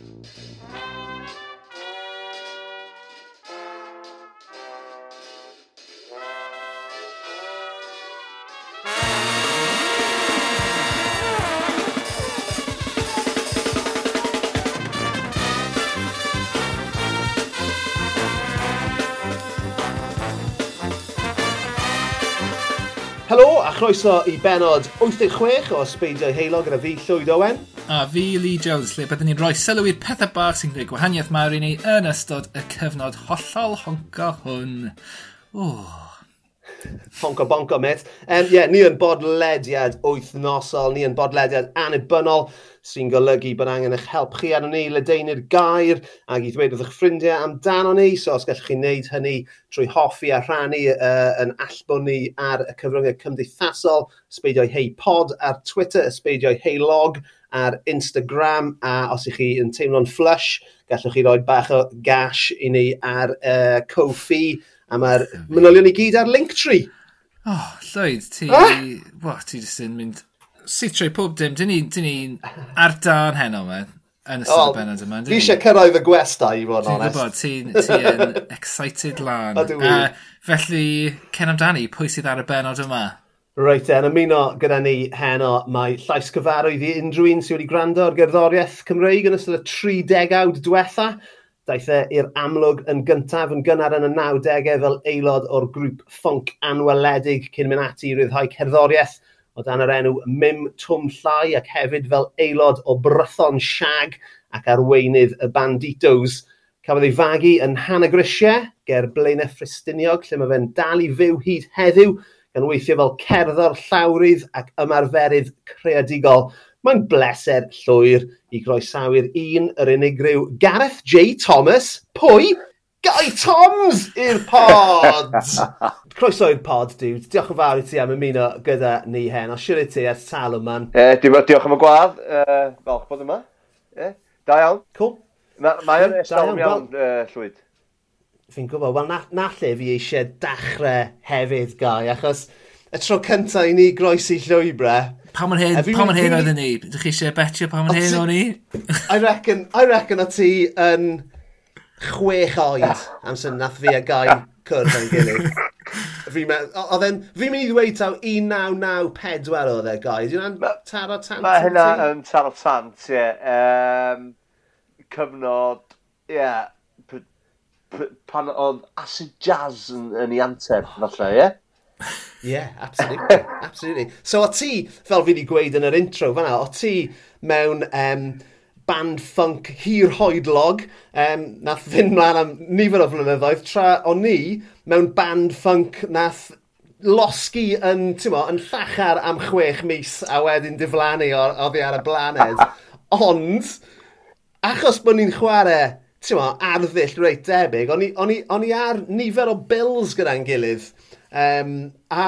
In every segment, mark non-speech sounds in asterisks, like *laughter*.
Helo a chroeso i benod 86 o Sbeidio Heilo gyda fi Llwyd Owen a fi Lee Jones lle byddwn ni'n rhoi sylw i'r pethau bach sy'n gwneud gwahaniaeth mawr i ni yn ystod y cyfnod hollol honco hwn. Oh. Honco bonco, met. Um, yeah, ni yn bodlediad wythnosol, ni yn bodlediad anibynnol sy'n golygu bod angen eich help chi arno ni, ledeinu'r gair ac i ddweud wrth eich ffrindiau amdano ni. So os gallwch chi wneud hynny trwy hoffi a rhannu uh, yn allbwn ni ar y cyfryngau cymdeithasol, ysbeidio'i hei pod ar Twitter, ysbeidio'i hei log, ar Instagram a os ych chi yn teimlo'n flush, gallwch chi roi bach o gash i ni ar uh, Ko-fi a mae'r manylion i gyd ar Linktree. Oh, Lloyd, ti... Ah? Wa, ti jyst yn mynd... Sut trwy pob dim, dyn ni'n ni ar dan heno me, yn ystod oh, y benod yma. Fi eisiau cyrraedd y gwesta i fod yn onest. Ti'n gwybod, ti'n *laughs* excited lan. A, felly, cen amdani, pwy sydd ar y benod yma? Reit, yn ymuno gyda ni heno, mae llais cyfarwydd i unrhyw un sydd wedi gwrando ar gerddoriaeth Cymreig yn ystod y 30au diwetha. Daeth e i'r amlwg yn gyntaf yn gynnar yn y 90au fel aelod o'r grŵp ffunk anweledig cyn mynd ati i ryddhau cerddoriaeth o dan yr enw Mim Twm Llai ac hefyd fel aelod o Brython Siag ac arweinydd y Banditos. Cafodd ei fagu yn Hanagrisiau ger Blaenau Ffristiniog lle mae fe'n dal i fyw hyd heddiw gan weithio fel cerddor llawrydd ac ymarferydd creadigol. Mae'n bleser llwyr i groesawu'r un yr unigryw Gareth J Thomas. Pwy? Guy Toms i'r pod! *laughs* Croeso i'r pod, dude. Diolch yn fawr i ti am ymuno gyda ni hen. O siwr i ti ers tal yma. E, diolch, diolch am y gwadd. E, falch bod yma. E, da iawn. Cool. Mae'r ma estal iawn, iawn uh, llwyd fi'n gwybod, wel na, na lle fi eisiau dechrau hefyd gau, achos y tro cyntaf i ni groesi llwybrau. Pa ma'n hyn, pa ma'n hyn oedden ni? Ydych chi eisiau betio pa ma'n hyn o'n i? I reckon, I reckon o ti yn chwech oed amser nath fi a gau cwrdd yn gilydd. fi oedd e'n, Fi'n mynd i ddweud taw 1994 oedd e, guys. Yw hwnna'n taro tant? Mae hynna yn taro tant, ie. Um, cyfnod, ie. Yeah pan oedd acid jazz yn, yn ei anteb, oh, falle, ie? Yeah, absolutely. *laughs* absolutely. So o ti, fel fi wedi gweud yn yr intro fanna, o ti mewn um, band funk hir hoedlog, um, nath fynd mlaen am nifer o flynyddoedd, tra o'n ni mewn band funk nath losgi yn, mo, yn llachar am chwech mis a wedyn diflannu o, oddi ar y blaned. *laughs* Ond, achos bod ni'n chwarae mo, arddull reit debyg. O'n i, on i, on i ar nifer o bills gyda'n gilydd. Um, a,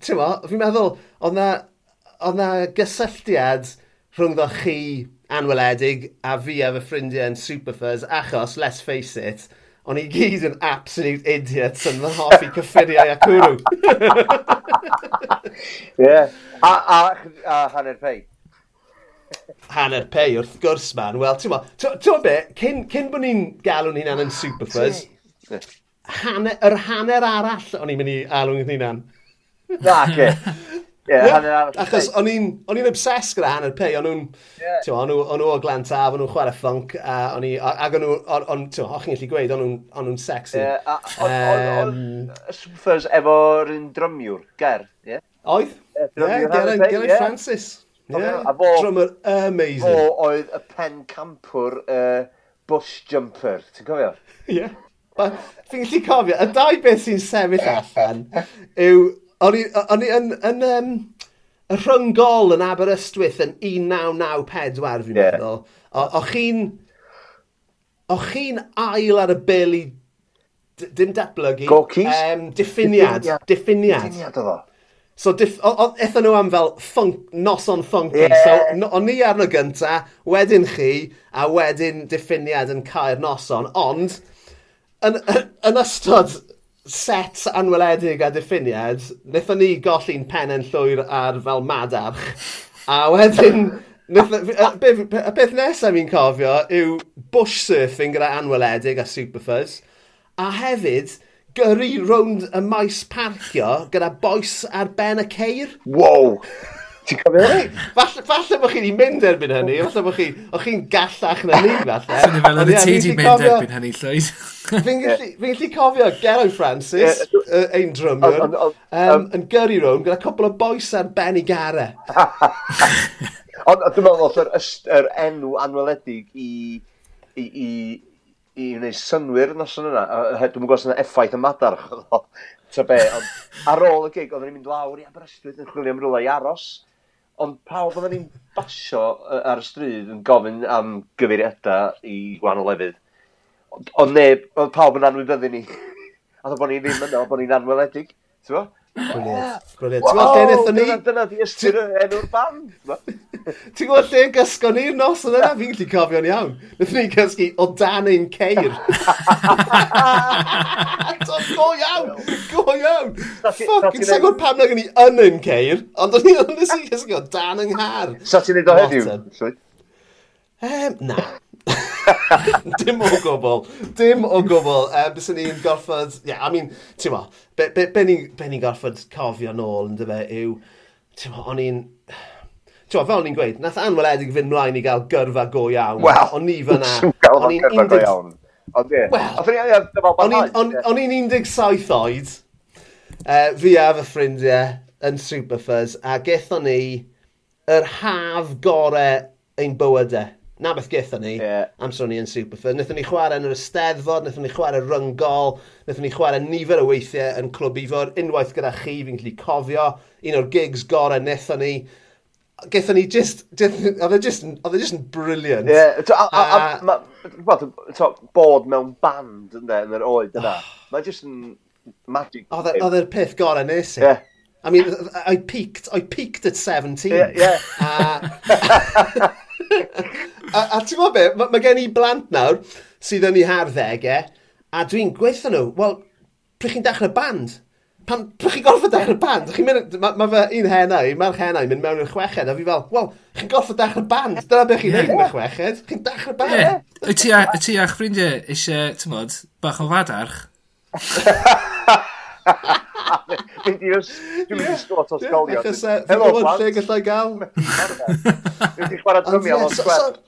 ti'n mo, fi'n meddwl, oedd na, oedd na gysylltiad rhwngddo chi anweledig a fi a fy ffrindiau yn Superfuzz, achos, let's face it, o'n i gyd yn absolute idiot yn fy hoffi *laughs* cyffuriau a cwrw. Ie, *laughs* yeah. a, a, a hanner pei hanner pei wrth gwrs man. Wel, ti'n mo, be, cyn, cyn bod ni'n galw'n hunan yn Superfuzz, hanner, yr hanner arall o'n i'n mynd i alw'n hunan. Na, ce. Yeah, no, achos o'n i'n obsessed gyda hanner pei, o'n nhw'n o'n nhw o glan taf, o'n nhw'n chwarae ffunk, a o'n i, ac o'n nhw, o'n chi'n gallu gweud, o'n nhw'n sexy. Yeah, Superfuzz efo'r un drymiwr, ger, ie? Oedd? Ie, Geraint Francis. Yeah, a fo... Drummer amazing. Fo oedd y pen campwr uh, bush jumper, ti'n cofio? *laughs* Ie. Yeah. Ti'n gallu cofio, y dau beth sy'n sefyll allan yw... O'n i yn... yn um, y rhyngol yn Aberystwyth yn 1994, fi'n yeah. meddwl. O'ch chi'n... O'ch chi'n ail ar y bil i... Dim datblygu. Gorkis? Um, diffiniad. Diffiniad. Diffiniad oedd o. So, eithon nhw am fel funk, noson funky. Yeah. So, o'n ni arno gynta, wedyn chi, a wedyn diffiniad yn cael noson. Ond, yn, yn, yn ystod set anweledig a diffiniad, wnaethon ni golli'n penen llwyr ar fel madarch. A wedyn, *laughs* y beth nesaf fi'n cofio yw bush surfing gyda anweledig a superfuzz. A hefyd, gyrru rownd y maes parcio gyda boes ar ben y ceir. Wow! Ti'n cofio hynny? Falle, falle bod chi wedi mynd erbyn hynny, falle bod chi, o'ch chi'n gallach na ni, falle. Swn i fel yna y ti wedi mynd erbyn hynny, Llwyd. *laughs* Fi'n gallu cofio Geraint Francis, ein drymiwr, yn gyrru rown gyda cwbl o boes ar ben i gare. *laughs* Ond dwi'n meddwl, oedd yr enw anweledig i, i, i i wneud synwyr yn noson yna. Dwi'n gwybod sy'n effaith y madarch. Ta be, ond ar ôl y gig, oedden ni'n mynd lawr i Aberystwyth yn chwilio am rhywle i aros. Ond pawb oedden ni'n basio ar y stryd yn gofyn am gyfeiriadau i gwahanol lefydd. Ond neb, oedd pawb yn anwybyddu ni. a dda bod ni ddim yno, bod ni'n anweledig. Ti'n Brilliant, brilliant. Ti'n gweld lle nethon ni? Dyna di ystyr enw'r band. *laughs* Ti'n gweld lle gysgo ni'r nos yn yna? Fi'n gallu cofio'n iawn. Nethon ni gysgu o dan ein ceir. *laughs* go iawn, go iawn. Fucking sa'n gwybod pam na gen i yn ein ceir, ond o'n i'n gysgu o dan yng nghar. Sa ti'n ei goheddiw? Um, na. *laughs* dim o gobl. Dim o gobl. Um, Bys ni'n gorfod... Yeah, I mean, ti'n ma, be, be, be ni'n ni gorfod cofio nôl yn dyfa yw... Ti'n ma, o'n i'n... Ti'n fel o'n i'n gweud, nath anweledig fynd mlaen i gael gyrfa go iawn. Wel, o'n i fyna... *laughs* O'n i'n gyrfa go iawn. Ond ie. O'n i'n 17 oed, uh, fi a fy ffrindiau yn Superfuzz, a gethon ni yr haf gorau ein bywydau na beth gyda ni yeah. amser ni yn Superfund. Nethon ni chwarae yn yr Ysteddfod, nethon ni chwarae ryngol, nethon ni chwarae nifer o weithiau yn Clwb Ifor, unwaith gyda chi, fi'n gallu cofio, un o'r gigs gorau nethon ni. Gethon ni just, oedd e just, oedd e just yn briliant. Ie, yeah. bod mewn band ynddo, yn yr oed yna. *sighs* Mae just yn magic. E, oedd e'r peth gorau nes i. Yeah. I mean, I peaked, I peaked at 17. Yeah, yeah. Uh, a, a ti'n gwybod be, mae ma gen i blant nawr sydd yn ei harddegau, e, a dwi'n gweithio nhw, wel, pryd chi'n dechrau band? Pan, pryd chi'n gorfod dechrau band? Chi'n mynd, mae ma fe un henau, mae'r henau mynd mewn i'r chweched, a fi fel, wel, chi'n gorfod dechrau band? Dyna beth chi'n neud yn y chweched, chi'n dechrau band? Yeah. E. Wyt ti a'ch ffrindiau eisiau, ti'n modd, bach o fadarch? *laughs* Dwi'n mynd i sgwrt o sgolion. Achos, e, hello, plant. Lle gallai gael? Dwi'n mynd chwarae drymiau o'n sgwer.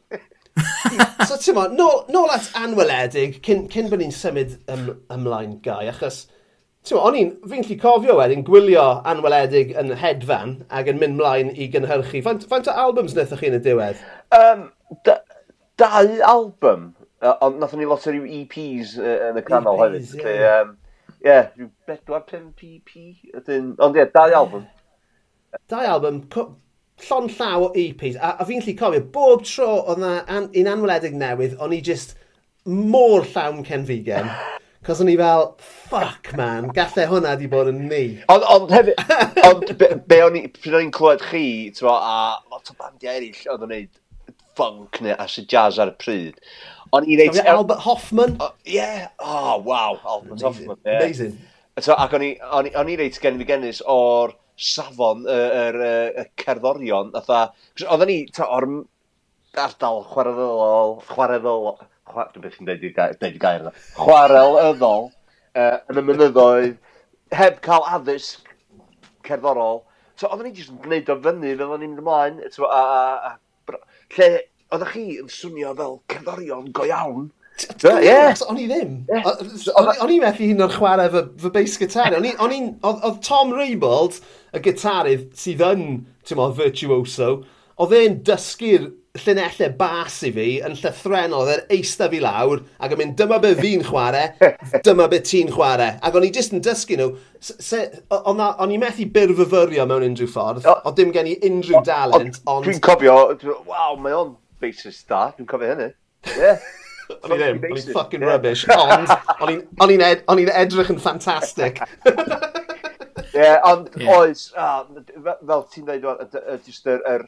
So, ti'n ma, nôl at anweledig, cyn, cyn bod ni'n symud ym, ymlaen gai, achos, ti'n ma, o'n i'n, fi'n lli cofio wedyn gwylio anweledig yn hedfan ac yn mynd mlaen i gynhyrchu. Faint, faint o albums wnaethoch chi yn y diwedd? Um, da, dau album, ond uh, nathon ni lot o ryw EPs uh, yn y canol EPs, hefyd. Yeah. Um, ie, rhyw 4-5 EP. Ond ie, dau album. Dau album, llon llaw o EPs. A, a fi'n lli cofio, bob tro oedd na an, un anweledig newydd, o'n i just mor llawn cenfigen. *laughs* Cos o'n i fel, fuck man, gallai hwnna di bod yn ni. Ond on, hefyd, *laughs* on, be, be o'n i'n clywed chi, twa, a lot o bandiau eraill oedd yn neud funk neu acid jazz ar y pryd. Ond i ddeud... Albert Hoffman? Ie, yeah. oh, wow, Albert Amazing. Hoffman. Yeah. Amazing. So, ac o'n i reit gen fi gennis o'r safon, yr er, er, cerddorion, atha, oedden ni, ta, o'r ardal chwareddol, chwareddol, chwar, dwi'n beth chi'n deud i gair yna, chwarel yddol, uh, yn y mynyddoedd, heb cael addysg cerddorol, so oedden ni jyst yn gwneud o fyny fel o'n i'n ymlaen, a, a, a lle oeddech chi yn swnio fel cerddorion go iawn. Ie. O'n i ddim. O'n i methu hyn o'r chwarae fy bass gitar. Oedd Tom Raybould, y gitarydd sydd yn, ti'n virtuoso, oedd e'n dysgu'r llunellau bas i fi yn llythrenol, oedd e'r eista fi lawr, ac yn mynd, dyma be fi'n chwarae, dyma be ti'n chwarae. Ac o'n i jyst yn dysgu nhw, o'n i methu byrfyfyrio mewn unrhyw ffordd, o dim gen i unrhyw dalent, ond... Dwi'n cofio, waw, mae o'n basis da, dwi'n cofio hynny. Yeah. O'n i ddim, o'n i'n fucking rubbish, ond o'n i'n ed, edrych yn ffantastig. Ie, ond yeah. oes, ah, fel ti'n dweud, just yr, er, er,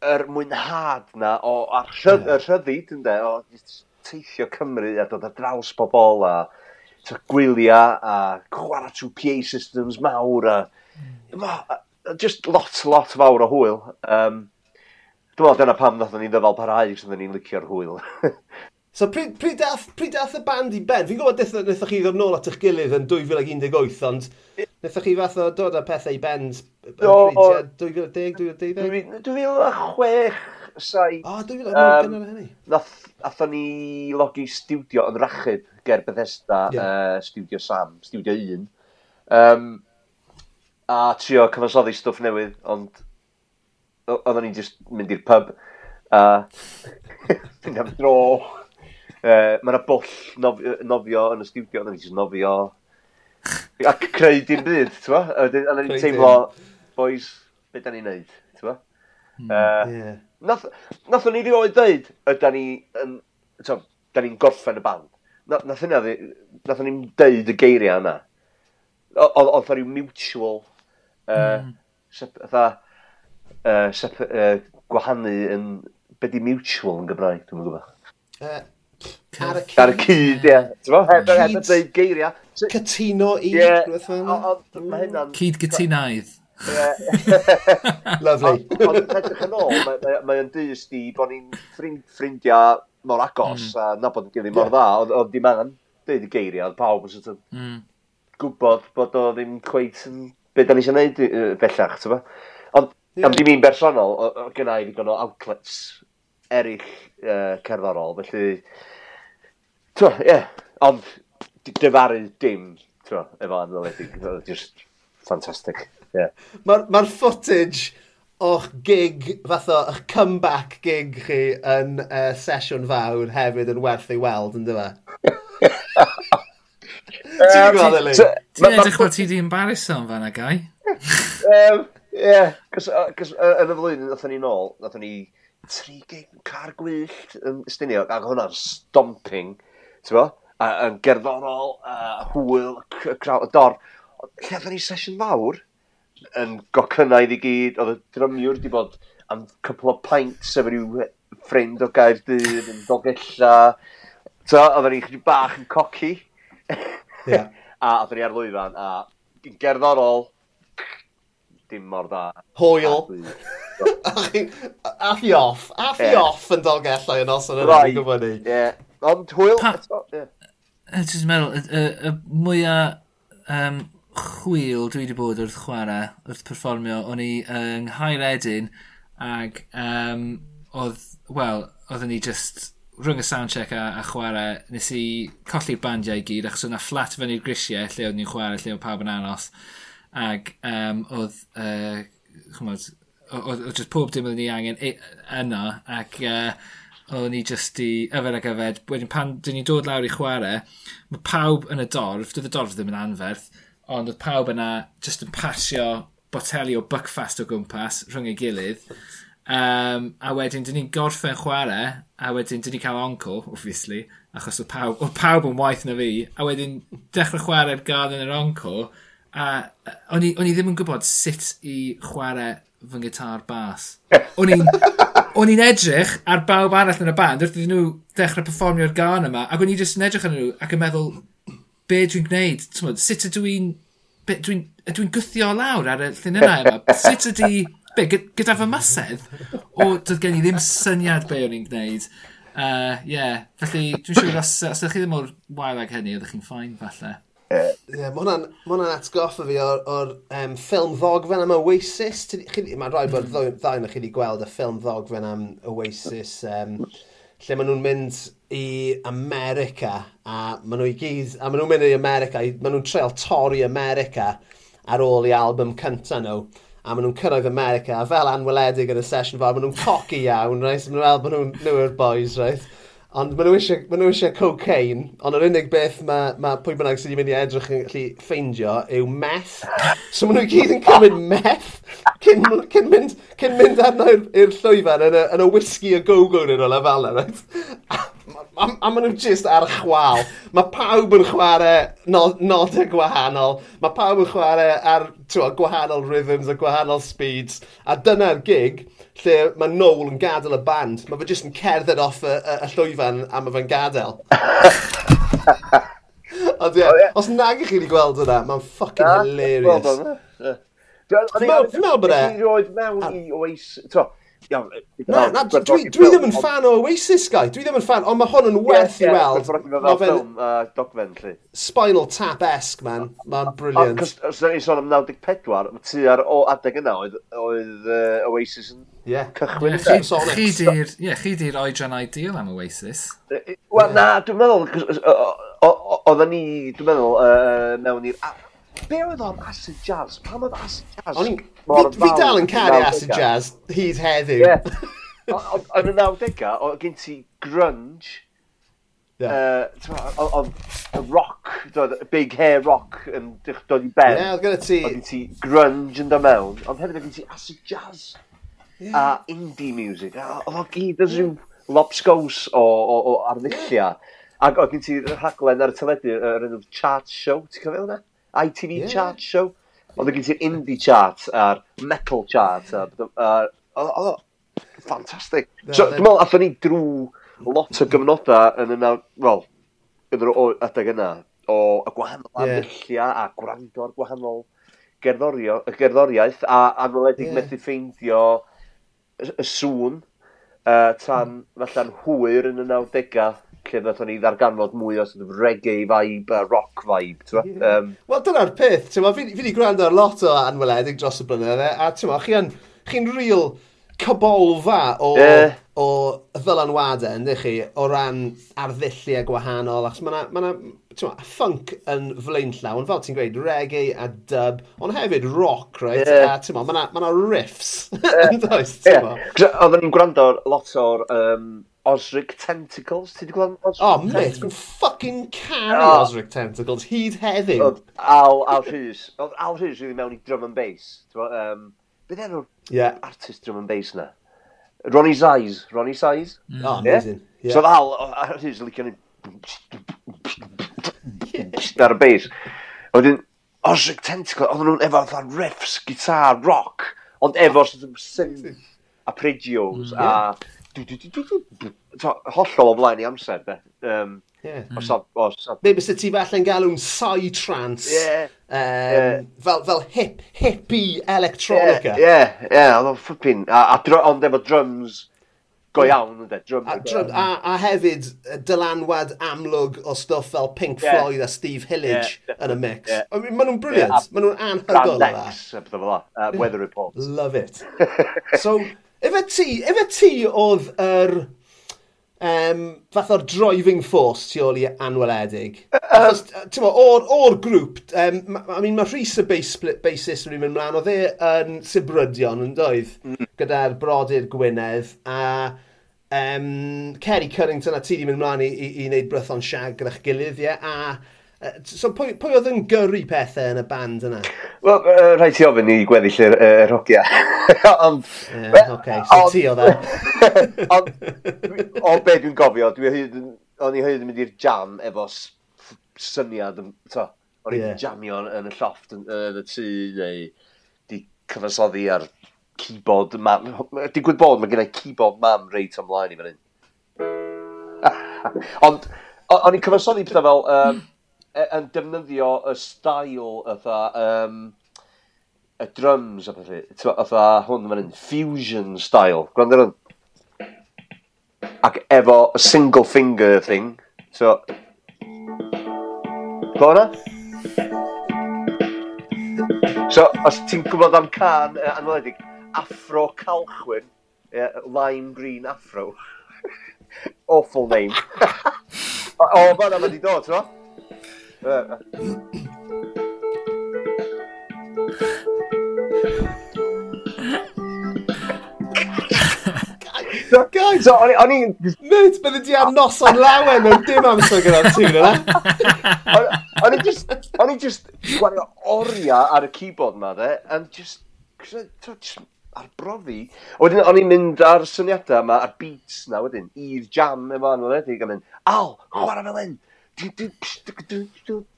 yr mwynhad na o ar rhydd, yeah. rhyddid ynde, o teithio Cymru a dod ar draws pobol a gwyliau a chwarae trwy PA systems mawr a, mm. a, a just lot, lot fawr o hwyl. Um, Dwi'n meddwl dyna pam nath ni ddyfal parhau sydd ni'n licio'r hwyl. *laughs* So pryd, pryd, dath, pryd dath y band i ben? Fi'n gwybod wnaethoch chi ddod nôl at eich gilydd yn 2018, ond wnaethoch chi fath o dod â pethau i bend Do, o, 2010, 2012? 2006, 7. O, 2010 um, hynny. Nath o'n i logi studio yn rachub ger Bethesda, yeah. uh, Studio Sam, Studio 1. Um, a trio cyfansoddi stwff newydd, ond oeddwn ni'n just mynd i'r pub a uh, mynd am dro. Uh, Mae yna bwll nofio, nofio yn y studio, ond ni'n nofio. A creu dim byd, ti'n fa? A wedyn ni'n teimlo, boys, beth da ni'n neud, ti'n fa? Uh, hmm, yeah. Nath, nathon ni rioed dweud, yda ni, um, to, da ni'n gorffen y band. Na, nath hynna, nathon ni'n deud y geiriau yna. Oedd rhyw mutual, uh, sep, tha, uh, sep, uh, gwahanu yn, be di mutual yn Gymraeg, dwi'n gwybod. Uh, Ar y cyd. Ar y cyd, ie. Ti'n fawr? Heb yn dweud geiriau. Cytuno i. Ie. Cyd gytunaidd. Lovely. *laughs* Ond edrych yn ôl, mae yn dyst i bod ni'n ffrindiau mor agos mm. a nabod yn gilydd mor dda. Oedd dim angen dweud y geiriau, oedd pawb yn sort mm. gwybod bod o ddim cweith yn be da ni eisiau gwneud bellach, ti'n Ond am ddim un bersonol, gyda i ddigon o outlets eraill uh, cerddorol, felly... Twa, ie, yeah. ond dyfaru dim, twa, efo anweledig, just fantastic, ie. Yeah. Mae'r ma footage o'ch gig, fath o, o'ch comeback gig chi yn uh, sesiwn fawr hefyd yn werth ei weld, yn dyfa? *laughs* Ti'n gwybod, Eli? Ti'n edrych bod ti di embarrass o'n fanna, Gai? Ie, cos yn y flwyddyn, nath ni nôl, nath ni... Uh, gig car gwyllt yn Stiniog, ac hwnna'n stomping, ti'n bo? A, yn gerddorol, a hwyl, y crawl, y dor. Lle ni sesiwn fawr yn gocynnaid i gyd, oedd y drymiwr wedi bod am cwpl o pints efo rhyw ffrind o gair dydd, yn dogella. So, oedd ni'n chydig bach yn coci. Yeah. *laughs* a oedd ni ar lwyfan, a gerddorol, dim mor dda. Hwyl. Ath i off. Ath i off yn dolgellau yn oson yna, fi'n gwybod ni. Ie. Ond hwyl... Dwi'n meddwl, y mwyaf um, chwil dwi wedi bod wrth chwarae, wrth perfformio, o'n i yng Nghaeredin ag um, oedd, wel, oedden ni just rhwng y soundcheck a, a chwarae, nes i colli'r bandiau i gyd achos o'na fflat fyny i'r grisiau lle oedd ni'n chwarae, lle oedd pawb yn anos, Ag um, oedd, uh, chymod, oedd just pob dim oedd ni angen yna ac uh, oedden ni just i yfed ag yfed. Wedyn pan dyn ni'n dod lawr i chwarae, mae pawb yn y dorf, dydd y dorf ddim yn anferth, ond oedd pawb yna just yn pasio boteli o buckfast o gwmpas rhwng ei gilydd. Um, a wedyn, dyn ni'n gorffen chwarae, a wedyn, dyn ni cael oncl, obviously, achos oedd pawb, oedd pawb yn waith na fi, a wedyn dechrau chwarae'r gân yn yr oncl, a o'n i, on i ddim yn gwybod sut i chwarae fy gitar bas. O'n i'n... O'n i'n edrych ar bawb arall yn y band wrth iddyn nhw dechrau performio'r gan yma ac o'n i jyst yn edrych arnyn nhw ac yn meddwl be dwi'n gwneud, Tmod, sut ydw i'n dwi'n dwi gwythio lawr ar y llunynau yma? Sut ydy... be, gyda fy mysedd o doedd gen i ddim syniad be o'n i'n gwneud. Uh, yeah. felly dwi'n siŵr os, os ydych chi ddim o'r wael ag hynny ydych chi'n ffain falle. Ie, Yeah, mae hwnna'n ma atgoffa fi o'r, or, um, ffilm ddogfen am Oasis. Mae'n rhaid bod ddau na chi wedi gweld y ffilm ddogfen am Oasis, um, lle maen nhw'n mynd i America, a maen nhw i gyd, a maen nhw'n mynd i America, maen nhw'n treol torri America ar ôl i album cynta nhw a maen nhw'n cyrraedd America, a fel anweledig yn y sesiwn fawr, maen nhw'n coci iawn, right? maen nhw'n meddwl bod nhw'n nhw'r boys, right? Ond maen nhw eisiau, maen nhw eisiau cocaine, ond yr unig beth mae ma pwy bynnag sydd wedi mynd i edrych yn gallu ffeindio yw meth. So maen nhw gyd yn cymryd meth cyn, cyn, mynd, cyn mynd arno i'r llwyfan yn y, yn y whisky a go-go nyn nhw'n fel yna. right? a, a maen nhw just ar chwal. Mae pawb yn chwarae nodau gwahanol. Mae pawb yn chwarae ar twa, gwahanol rhythms a gwahanol speeds. A dyna'r gig lle mae Noel yn gadael y band. Mae fe jyst yn cerdded off y, y, y llwyfan a mae fe'n gadael. *laughs* Ond ie, yeah, oh, os nag ych chi wedi gweld yna, mae'n ffucking hilarious. Dwi'n meddwl bod e... Dwi'n meddwl bod e... Dwi'n meddwl bod e... Na, na, dwi, dwi ddim yn fan o Oasis, gai. Dwi ddim yn fan, ond mae hwn yn werth i weld. Mae ffilm, dogfen, lli. Spinal Tap-esque, man. Mae'n briliant. Os da ni'n sôn am 94, mae tu ar o adeg yna oedd Oasis yn Yeah. Cychwyn yeah, chi, chi di'r yeah, oedran ideal am Oasis. Wel, na, dwi'n meddwl, oedden ni, dwi'n meddwl, mewn i'r... Be oedd o'n acid jazz? Pam oedd acid jazz? O'n i'n Mor fi, fi dal yn caru acid jazz hyd heddiw. Yeah. *laughs* Yn y 90au, oedd gen ti grunge, Yeah. Uh, ond y rock, dod, big hair rock yn dod i ben. Ie, oedd gyda ti... Oedd ti grunge yn dod mewn, ond hefyd oedd gen ti acid jazz a indie music. Oedd o gyd yn rhyw lobsgows o, o, o arddullia. Ac oedd gen ti rhaglen ar y teledu, yr enw Chart Show, ti'n cofio hwnna? ITV yeah. Chart Show. Oedd e gen ti'r indie chart a'r metal chart. Oedd ffantastig. So, dwi'n meddwl, athyn ni drwy lot o gyfnodau yn yna, wel, yn yr adeg yna, o y gwahanol arddulliau a gwrando ar gwahanol gerddoriaeth a anweledig yeah. methu ffeindio y sŵn uh, tan mm. falla'n hwyr yn y 90au lle nath ni ddarganfod mwy o sort of reggae vibe, uh, rock vibe, ti'n yeah. um, Wel, dyna'r peth, ti'n fi, fi wedi gwrando ar lot o anweledig dros y blynydde, a ti'n chi chi'n chi real cybolfa o, yeah. o ddylanwadau, ynddi chi, o ran arddulliau gwahanol, achos mae'na ma, ti'n ma na, ffunk yn flaen llawn, fel ti'n gweud, reggae a dub, ond hefyd rock, right? Yeah. A ti'n ma, mae'na ma riffs, *laughs* yn does, ti'n ma? Oedden ni'n gwrando lot o'r um, Osric Tentacles. Ti wedi gweld Osric O, mate, dwi'n ffucking caru oh. Osric Tentacles, hyd heddiw. Oedd Al, Al Rhys. Oedd Al Rhys rili mewn i drum and bass. T'mo, Um, Bydd enw'r Ie. artist drum and bass na? Ronnie Size. Ronnie Size? Mm. Oh, o, amazing. Yeah. So oedd Al, Al Rhys yn licio ni... *laughs* Ar y bass. A wedyn, Osric Tentacle, oedden nhw'n efo fatha riffs, gitar, rock, ond efo oh, sort of synth, arpeggios, mm, a hollol o flaen i amser, de. Um, yeah. Os a, os a... Neu bys ti falle'n galw'n sai trans. Yeah. Um, yeah. Fel, fel hip, hippie electronica. Ie, yeah, ie, yeah, oedd o'n ffwpin. A, a dr ond efo drums go iawn, ynddo. Drum, a, drum, a, a hefyd dylanwad amlwg o stwff fel Pink yeah. Floyd a Steve Hillage yeah. yn y mix. Yeah. I mean, maen nhw'n briliant. Yeah. Maen nhw'n anhygol o dda. Brand X, a bethau fel that. Uh, Weather reports. Love it. *laughs* So, Efe ti, efe ti oedd yr... Er, um, fath o'r driving force tu ôl i anweledig. Uh, um, o'r, or grŵp, um, I mean, mae Rhys y bass, bassist yn mynd mlaen, oedd e yn Sibrydion yn doedd, mm. gyda'r brodyr Gwynedd, a um, Kerry Currington a ti di mynd mlaen i, i, i wneud brython siag gyda'ch gilydd, ie, yeah, a So pwy, pwy oedd yn gyrru pethau yn y band yna? Wel, uh, rhaid ti ofyn i gweddill yr uh, hogia. *laughs* Ond... Yeah, well, okay, so on, ti oedd e. *laughs* Ond, o be dwi'n gofio, dwi o'n i hyd yn mynd i'r jam efo syniad, to, o'n i'n yeah. jamio yn y lloft yn, yn y tŷ, neu di cyfansoddi ar keyboard mam. Digwydd bod, mae gennau keyboard mam reit ymlaen i fan hyn. *laughs* Ond, o'n i'n cyfansoddi pethau fel... Um, yn defnyddio y stael ytha um, y drums a pethau. Ytha hwn mae'n yn fusion style. Gwrando ar hwn. Ac efo a single finger thing. So, Clywed hwnna? So, os ti'n gwybod am can uh, anweledig, Afro Calchwyn, yeah, Lime Green Afro. *laughs* Awful name. *laughs* o, o fanna mae wedi dod, ti'n Guys, o'n o'n i'n... Mate, bydde di am noson lawen yn dim amser gyda'r tîn yna. O'n i'n just... O'n i'n just... Gwario oria ar y keyboard ma dde, and just... just arbrofi. A wedyn o'n i'n mynd ar syniadau yma, ar beats na wedyn, i'r jam efo anweledig a mynd, al, chwarae fel hyn,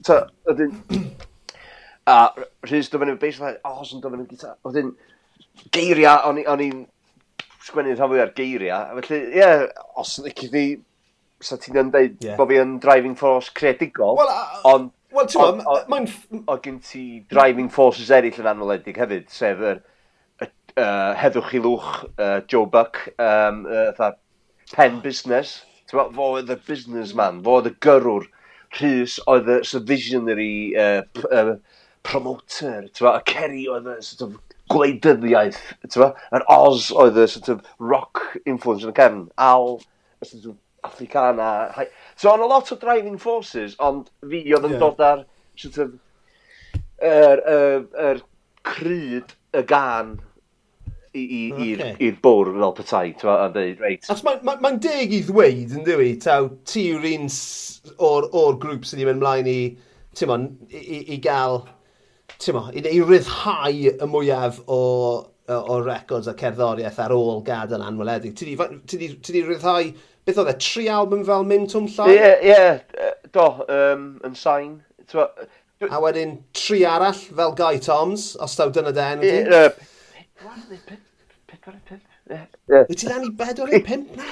Ta, ydyn... A rhys dyfyn yn bass line, oh, sy'n dyfyn yn gitar. Oedden, geiriau, o'n i'n sgwennu'n rhan fwy ar geiriau. Felly, ie, yeah, os yn ddecyd ni, sa ti'n yn dweud yeah. bod fi yn driving force creadigol, well, uh, ond Wel, ti'n mae'n... O gen ti driving forces eraill yn anweledig hefyd, sef yr er, uh, Heddwch i Lwch, uh, Joe Buck, um, uh, pen business. Ti'n fo oedd y businessman, fo oedd y gyrwr Rhys oedd y sort of visionary uh, uh, promoter, y Kerry oedd y sort of gwleidyddiaeth, yr Oz oedd y sort of rock influence yn y cefn, Al, y sort of Africana. So on a lot o driving forces, ond fi oedd yn yeah. dod ar sort of, er, er, er, cryd y gan i'r okay. bwr fel petai, a dweud, reit. Os mae'n ma, ma deg i ddweud, yn dwi, taw, ti yw'r un o'r, or grŵp sydd wedi mynd mlaen i, mo, i, i, i gael, mo, i, i ryddhau y mwyaf o, o, o records a cerddoriaeth ar ôl gadael anweledig. Ti wedi ryddhau, beth oedd e, tri album fel mynd twm llai? Ie, yeah, yeah, do, um, yn sain. A wedyn tri arall fel Guy Toms, os daw dyna den. Wyt ti'n rannu bedwar neu pimp na?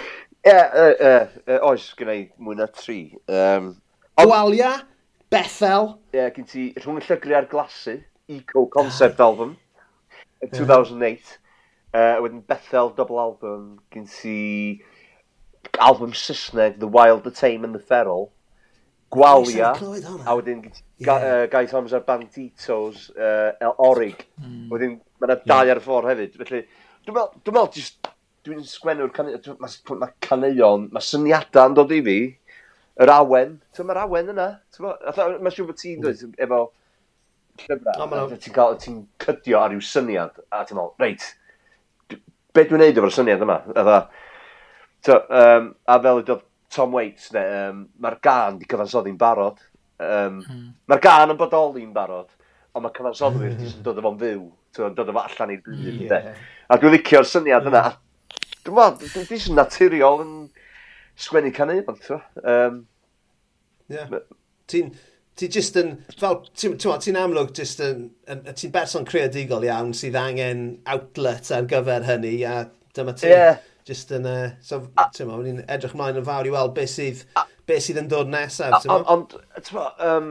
Ie, oes, gyda i mwy na 3. Um, Gwalia, Bethel. Ie, yeah, gen ti rhwng y llygru a'r glasu, Eco Concept ah. album, 2008. Uh, wedyn Bethel double album, Gen ti album Saesneg, The Wild, The Tame and The Feral. Gwalia, a wedyn gyn ti yeah. uh, Guy Thomas a'r Banditos, uh, El Orig. Mm. Wedyn mae yna dau ar y ffordd hefyd. Felly, dwi'n meddwl, dwi'n meddwl, just, dwi'n sgwennu'r caneuon, mae ma caneuon, mae syniadau yn dod i fi, yr awen, ti'n mae'r awen yna, mae'n siŵr bod ti'n dweud, efo llyfrau, ti'n cael, ti'n cydio ar yw syniad, a ti'n meddwl, reit, be dwi'n neud efo'r syniad yma, a So, um, a fel y dod Tom Waits, um, mae'r gân di cyfansoddi'n barod. Um, mm. Mae'r gân yn bodoli'n barod, ond mae cyfansoddwyr mm. yn dod efo'n fyw dod efo allan i'r byd. Yeah. A dwi'n licio'r syniad yna. Dwi'n meddwl, dwi'n dwi naturiol yn sgwennu caneuon, ti'n um, yeah. Ti'n ti just yn, fel, ti'n ti amlwg just yn, ti'n berson creadigol iawn sydd angen outlet ar gyfer hynny, a dyma ti. Yeah. Just yn, uh, so, ti'n ma, ni'n edrych mlaen yn fawr i weld beth sydd, beth sydd yn dod nesaf, ti'n meddwl? Ond, ti'n meddwl, um,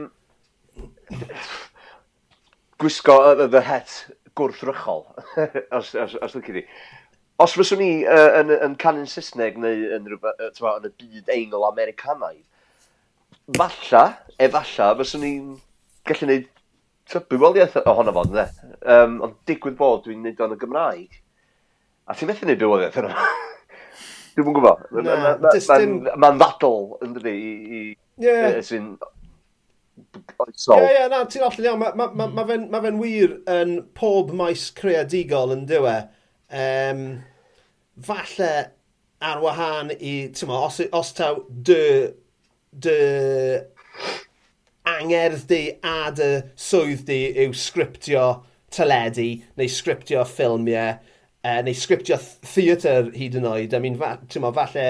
gwisgo y the het gwrthrychol, *laughs* os, os, os dwi'n cyddi. Os fyswn ni uh, yn, yn canu'n Saesneg neu yn, rhywbeth, uh, yn y byd eingl Americanaidd, falla, efalla, fyswn ni'n gallu gwneud bywoliaeth ohono fod, ne? Um, ond digwydd bod dwi'n neud o'n y Gymraeg. A ti'n methu neud bywoliaeth yna? Dwi'n mwyn gwybod. Mae'n ddadl, yn dydi, i, i, yeah. sy'n oesol. Ie, ie, na, ti'n allan iawn. Mae ma, ma, ma, fe'n ma fe wir yn pob maes creadigol yn dywe. Um, falle ar wahân i, ti'n mo, os, os taw dy, dy angerdd di a dy swydd di yw sgriptio teledu neu sgriptio ffilmiau uh, e, neu sgriptio theatr hyd yn oed. I mean, fa, mo, falle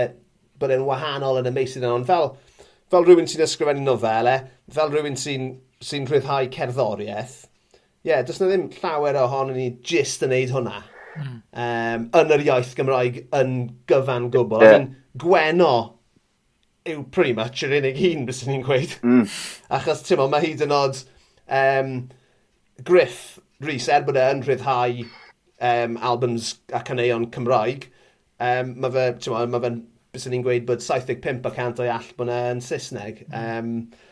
bod e'n wahanol yn y meisydd yna, ond fel fel rhywun sy'n ysgrifennu nofelau, fel rhywun sy'n sy rhyddhau cerddoriaeth, ie, yeah, does na ddim llawer ohono ni jyst yn neud hwnna. Mm. Um, yn yr iaith Gymraeg yn gyfan gwbl. Yeah. Gweno yw pretty much yr unig un bys ni'n gweud. Mm. Achos ti'n mae hyd yn oed um, Griff Rhys, er bod e yn rhyddhau um, albums a caneuon Cymraeg, um, mae fe'n ma fe bys ni'n gweud bod 75% o'i allbwn yn Saesneg. Mm. Um,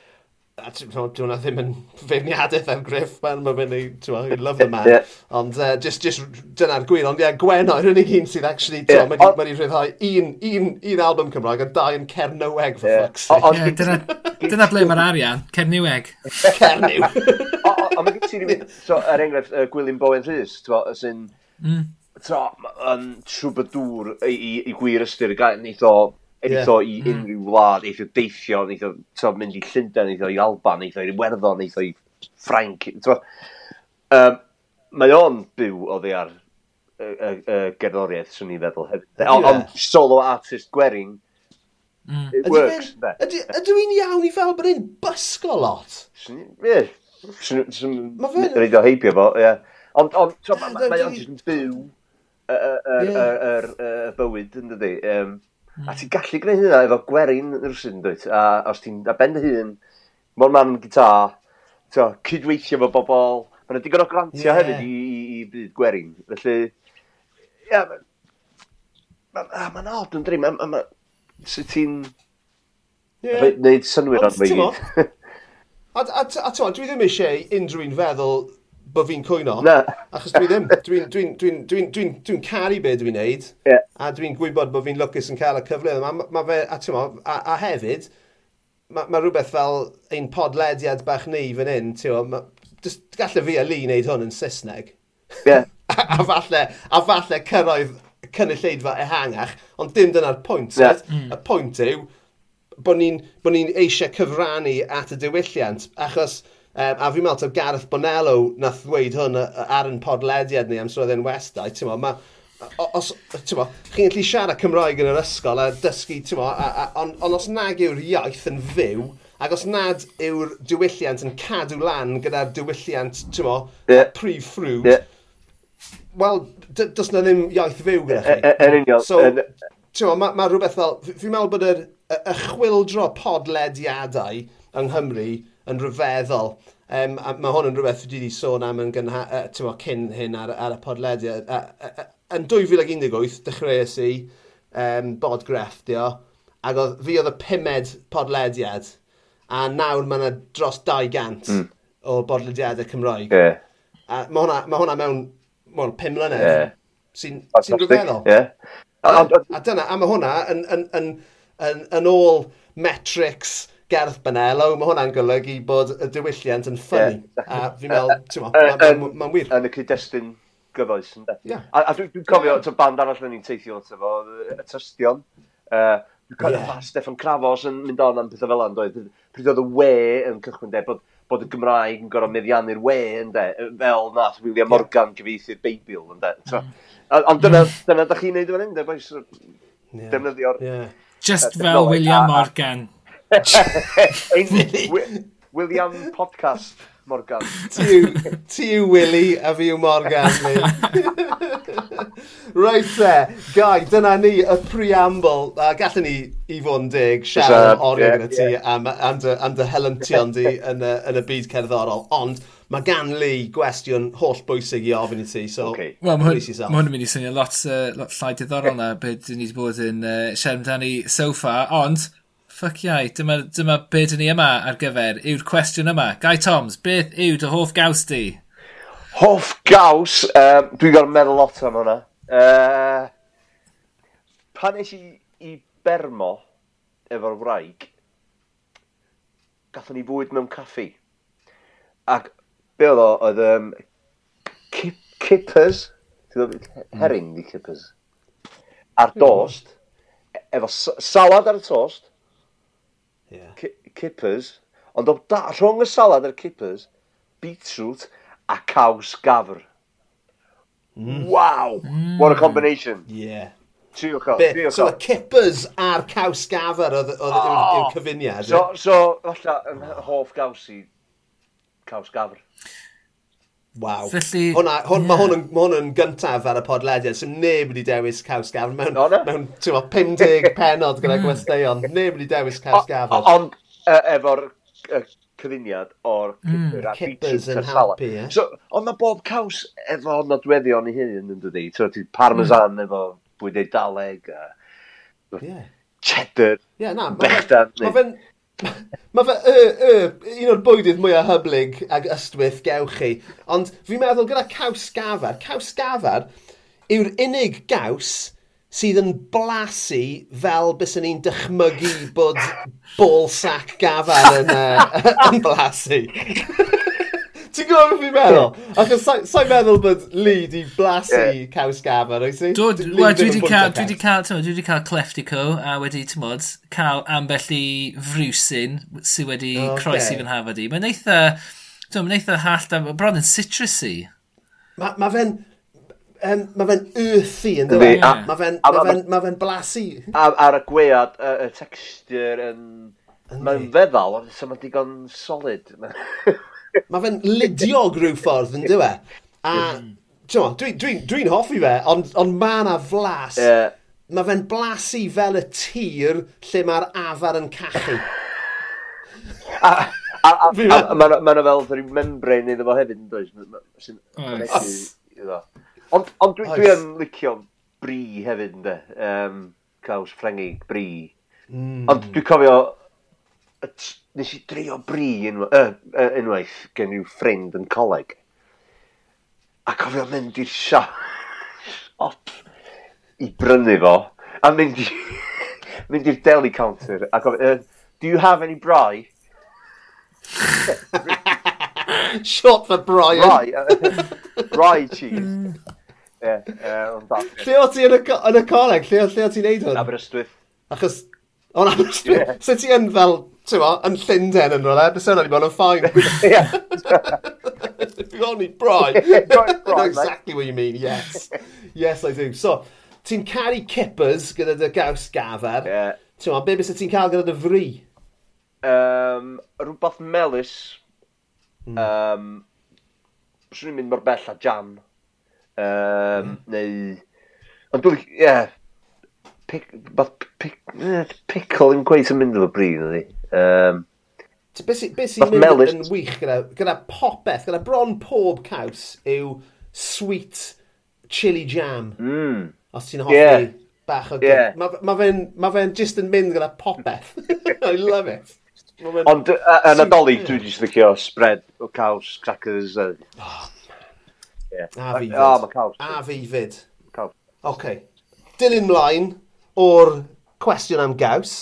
a dwi'n hwnna ddim yn feirniadaeth am Griff, man, mae'n mynd i, ti'n love the man. yeah. Ond uh, just, just dyna'r gwir, ond ie, yeah, Gwen o'r unig un sydd actually, yeah. mae wedi rhyddhau un, un, un album Cymraeg, a dau yn Cernyweg, for yeah. fuck's sake. Yeah, dyna, dyna ble mae'r arian, Cernyweg. Cernyw. Ond mae gen ti rhywun, *laughs* so, er enghraifft, uh, Gwilym Bowen Rhys, sy'n... Mm tro, yn trwbadŵr i, i, i gwir ystyr, wneud o Eithio yeah. i mm. unrhyw wlad, eithio deithio, eithio to, mynd i Llundain, eithio i Alban, eithio i Werddon, eithio i Ffrainc. Um, mae o'n byw o ddi ar y, y, y gerddoriaeth, swn i'n feddwl hefyd. Yeah. Ond solo artist gwerin, mm. it works. Ydw i'n iawn i fel bod e'n bysgo lot? Ie. Mae fe'n... Rhaid o heibio fo, ie. Ond mae o'n byw yr bywyd, yn dydi? Um. A hmm. ti'n gallu gwneud hynna efo gwerin rhywsyn, dwyt? A os ti'n ben dy hun, mor man gitar, to, cydweithio efo bobl, mae'n digon o grantiau yeah. hefyd i, i, i byd gwerin. Felly, ia, yeah, mae'n ma, ma odd yn dreim. Ma, ma, Sut ti'n... Yeah. Neud synwyr o'n fi. A, a, a, a dwi ddim eisiau unrhyw un feddwl bod fi'n cwyno. Na. Achos dwi ddim. Dwi'n dwi dwi dwi dwi dwi caru be dwi'n neud. Yeah. A dwi'n gwybod bod fi'n lwcus yn cael y cyfle. Ma, ma fe, a, mo, a, a hefyd, mae ma rhywbeth fel ein podlediad bach ni fan hyn, ti'n galle fi a Lee wneud hwn yn Saesneg. Yeah. *laughs* a, a, falle, a falle cyrraedd cynulleidfa ehangach, ond dim dyna'r pwynt. Yeah. Mm. Y pwynt yw bod ni'n ni, bo ni eisiau cyfrannu at y diwylliant, achos Um, a fi'n meddwl, so Gareth Bonello nath ddweud hwn ar yn podlediad ni am Swydden Westau, ti'n meddwl, os, ti'n meddwl, chi'n gallu siarad Cymraeg yn yr ysgol a dysgu, ti'n meddwl, ond on os nag yw'r iaith yn fyw, ac os nad yw'r diwylliant yn cadw lan gyda'r diwylliant, ti'n mo, yeah. prif ffrwd, yeah. wel, does na ddim iaith fyw gyda chi. Yn e, e, union. So, en... ti'n mo, mae ma rhywbeth fel, fi'n meddwl bod yr y chwildro podlediadau yng Nghymru yn rhyfeddol. Um, a mae hwn yn rhywbeth dwi wedi sôn am yn gynha, uh, cyn hyn ar, ar y podlediad. Uh, yn 2018, dechreuais i um, bod grefftio, ac oedd fi oedd y pumed podlediad, a nawr mae yna dros 200 mm. o bodlediadau Cymraeg. Yeah. A mae hwnna, ma hwnna mewn, mewn 5 mlynedd, yeah. sy'n sy rhyfeddol. Yeah. A, a, a, dyna, a mae hwnna yn, yn, yn, yn, yn ôl metrics, gerdd banelo, mae hwnna'n golygu bod y diwylliant yn ffynnu. Yeah. A fi'n meddwl, ti'n mae'n wir. Yn y cyd-destun gyfoes. Yeah. A, a dwi'n dwi cofio, yeah. band arall yn ni'n teithio o'r fo, y Tystion. Uh, dwi'n cofio yeah. Steffan Crafos yn mynd on am pethau fel yna, doedd. Pryd oedd y we yn cychwyn de, bod, bod y Gymraeg yn gorau meddiannu'r we, ynde, fel nath William Morgan gyfeithu'r Beibl, ynde. Mm. Ond dyna, dyna da chi'n neud yn fan hyn, de, boes, defnyddio'r... Just fel William Morgan. Ein William podcast, Morgan. Ti yw Willy a fi yw Morgan. *laughs* Reit te, Gai, dyna ni y preamble. A gallwn ni i fod yn dig siarad oriau yeah, gyda ti yeah. am, am, dy, am dy helyntion di *laughs* yn y, yn y byd cerddorol. Ond mae gan Lee gwestiwn holl bwysig i ofyn i ti. So, okay. Wel, mae hwn, ma hwn yn mynd i swnio lot, uh, lot llai diddorol na beth dyn ni wedi bod yn uh, siarad amdani so far. Ond, ffuck iau, dyma, dyma be dyn ni yma ar gyfer, yw'r cwestiwn yma. Guy Toms, beth yw dy hoff gaws di? Hoff gaws? Um, Dwi'n gorfod meddwl lot am hwnna. Uh, pan eis i, i Bermo efo'r wraig, gathon ni fwyd mewn caffi. Ac be oedd o, oedd um, kip, kippers, herring di kippers, a'r hmm. dost, e-, efo salad ar y tost, Yeah. Kippers, ond o da, rhwng y salad a'r kippers, beetroot a caws gafr. Mm. Wow! Mm. What a combination. Yeah. Triwch o. Triwch so, y kippers a'r caws gafr oedd oh. yw'r cyfuniad. So, so, falle, yn hoff gaws i caws gafr. Waw. Felly... Hwna, hwn, yeah. Mae hwn yn, ma hwn yn gyntaf ar y podlediad, so neb wedi dewis caws gafr mewn, no, no. mewn 50 *laughs* penod gyda mm. gwesteion. Neb wedi dewis caws gafr. Ond efo'r cyfuniad o'r mm, kippers yn helpu, ie. So, ond mae bob caws efo nodweddion i hyn yn dydi. So, ti parmesan mm. efo bwyd eidaleg a... Yeah. Cheddar. Ie, yeah, na. Mae fe'n Mae fe, y, y, un o'r bwydydd mwyaf hyblyg ag ystwyth gewch chi. Ond fi'n meddwl gyda caws gafar, caws gafar yw'r unig gaws sydd yn blasu fel bys yn ni'n dychmygu bod bol sac gafar yn, uh, *laughs* yn blasu. Ti'n gwybod beth fi'n meddwl? Achos sa'n meddwl bod Lee di blasu yeah. caws gafr, oes i? Wel, Dwi wedi cael, dwi wedi cael, dwi wedi cael cleftico a wedi, ti'n modd, cael ambell i frwsyn sydd wedi okay. croesi fy nhafod i. Mae'n eitha, dwi'n mae'n eitha hallt, bron yn citrusy. Mae ma fe'n, um, mae fe'n earthy yn dweud. Yeah. Mae fe'n ma fe'n, ma fe'n blasu. Ar y gwead, y y texture yn... Mae'n feddal, ond mae'n digon solid. *laughs* Mae fe'n lidiog rhyw ffordd yn dywe. A dwi'n dwi, dwi, dwi hoffi fe, ond on mae yna flas. Yeah. Mae fe'n blasu fel y tir lle mae'r afar yn cachu. a a, a, a, a mae yna fel rhyw membrane iddo fo hefyd yn does? Ond on, dwi, dwi yn licio bri hefyd, ynddo? Um, Caws ffrengig bri. Mm. Ond dwi'n cofio nes i drio bri unwa, uh, uh, unwaith gen i'w ffrind yn coleg. A cofio mynd i'r siop *laughs* i brynu fo, a mynd i, *laughs* mynd i'r deli counter, a gofio, uh, do you have any brai? Shot *laughs* for Brian. Brai, uh, brai cheese. Mm. Yeah, uh, lle o ti yn y, yn y coleg? Lle, lle o ti'n neud hwn? Aberystwyth. Achos... O'n Aberystwyth? Yeah. So ti yn fel ti'n tywa, yn Llundain yn rola, bys yna ni bod yn ffain. *laughs* Ie. *laughs* Ronnie Bry. *laughs* know exactly what you mean, yes. Yes, I do. So, ti'n caru kippers gyda dy gaws gafer. Yeah. Tywa, be bys ti'n cael gyda dy fri? Um, rhywbeth melus. Mm. Um, Swn i'n mynd mor bell a jam. Um, mm. Neu... Ond dwi'n... Ie, yeah, Eh, pickle yn gweith yn mynd efo bryd ydy. Um, Beth sy'n be sy mynd yn wych gyda, gyda popeth, gyda bron pob caws yw sweet chili jam. Mm. Os ti'n hoffi yeah. bach o... Yeah. Mae ma fe'n ma fe just yn mynd gyda popeth. *laughs* I love it. Ond yn adolyg, dwi wedi licio spread o caws, crackers. Uh, oh. yeah. Oh, a fi fyd. Oh, a fi fyd. Oce. Okay. Dilyn mlaen, o'r cwestiwn am gaws.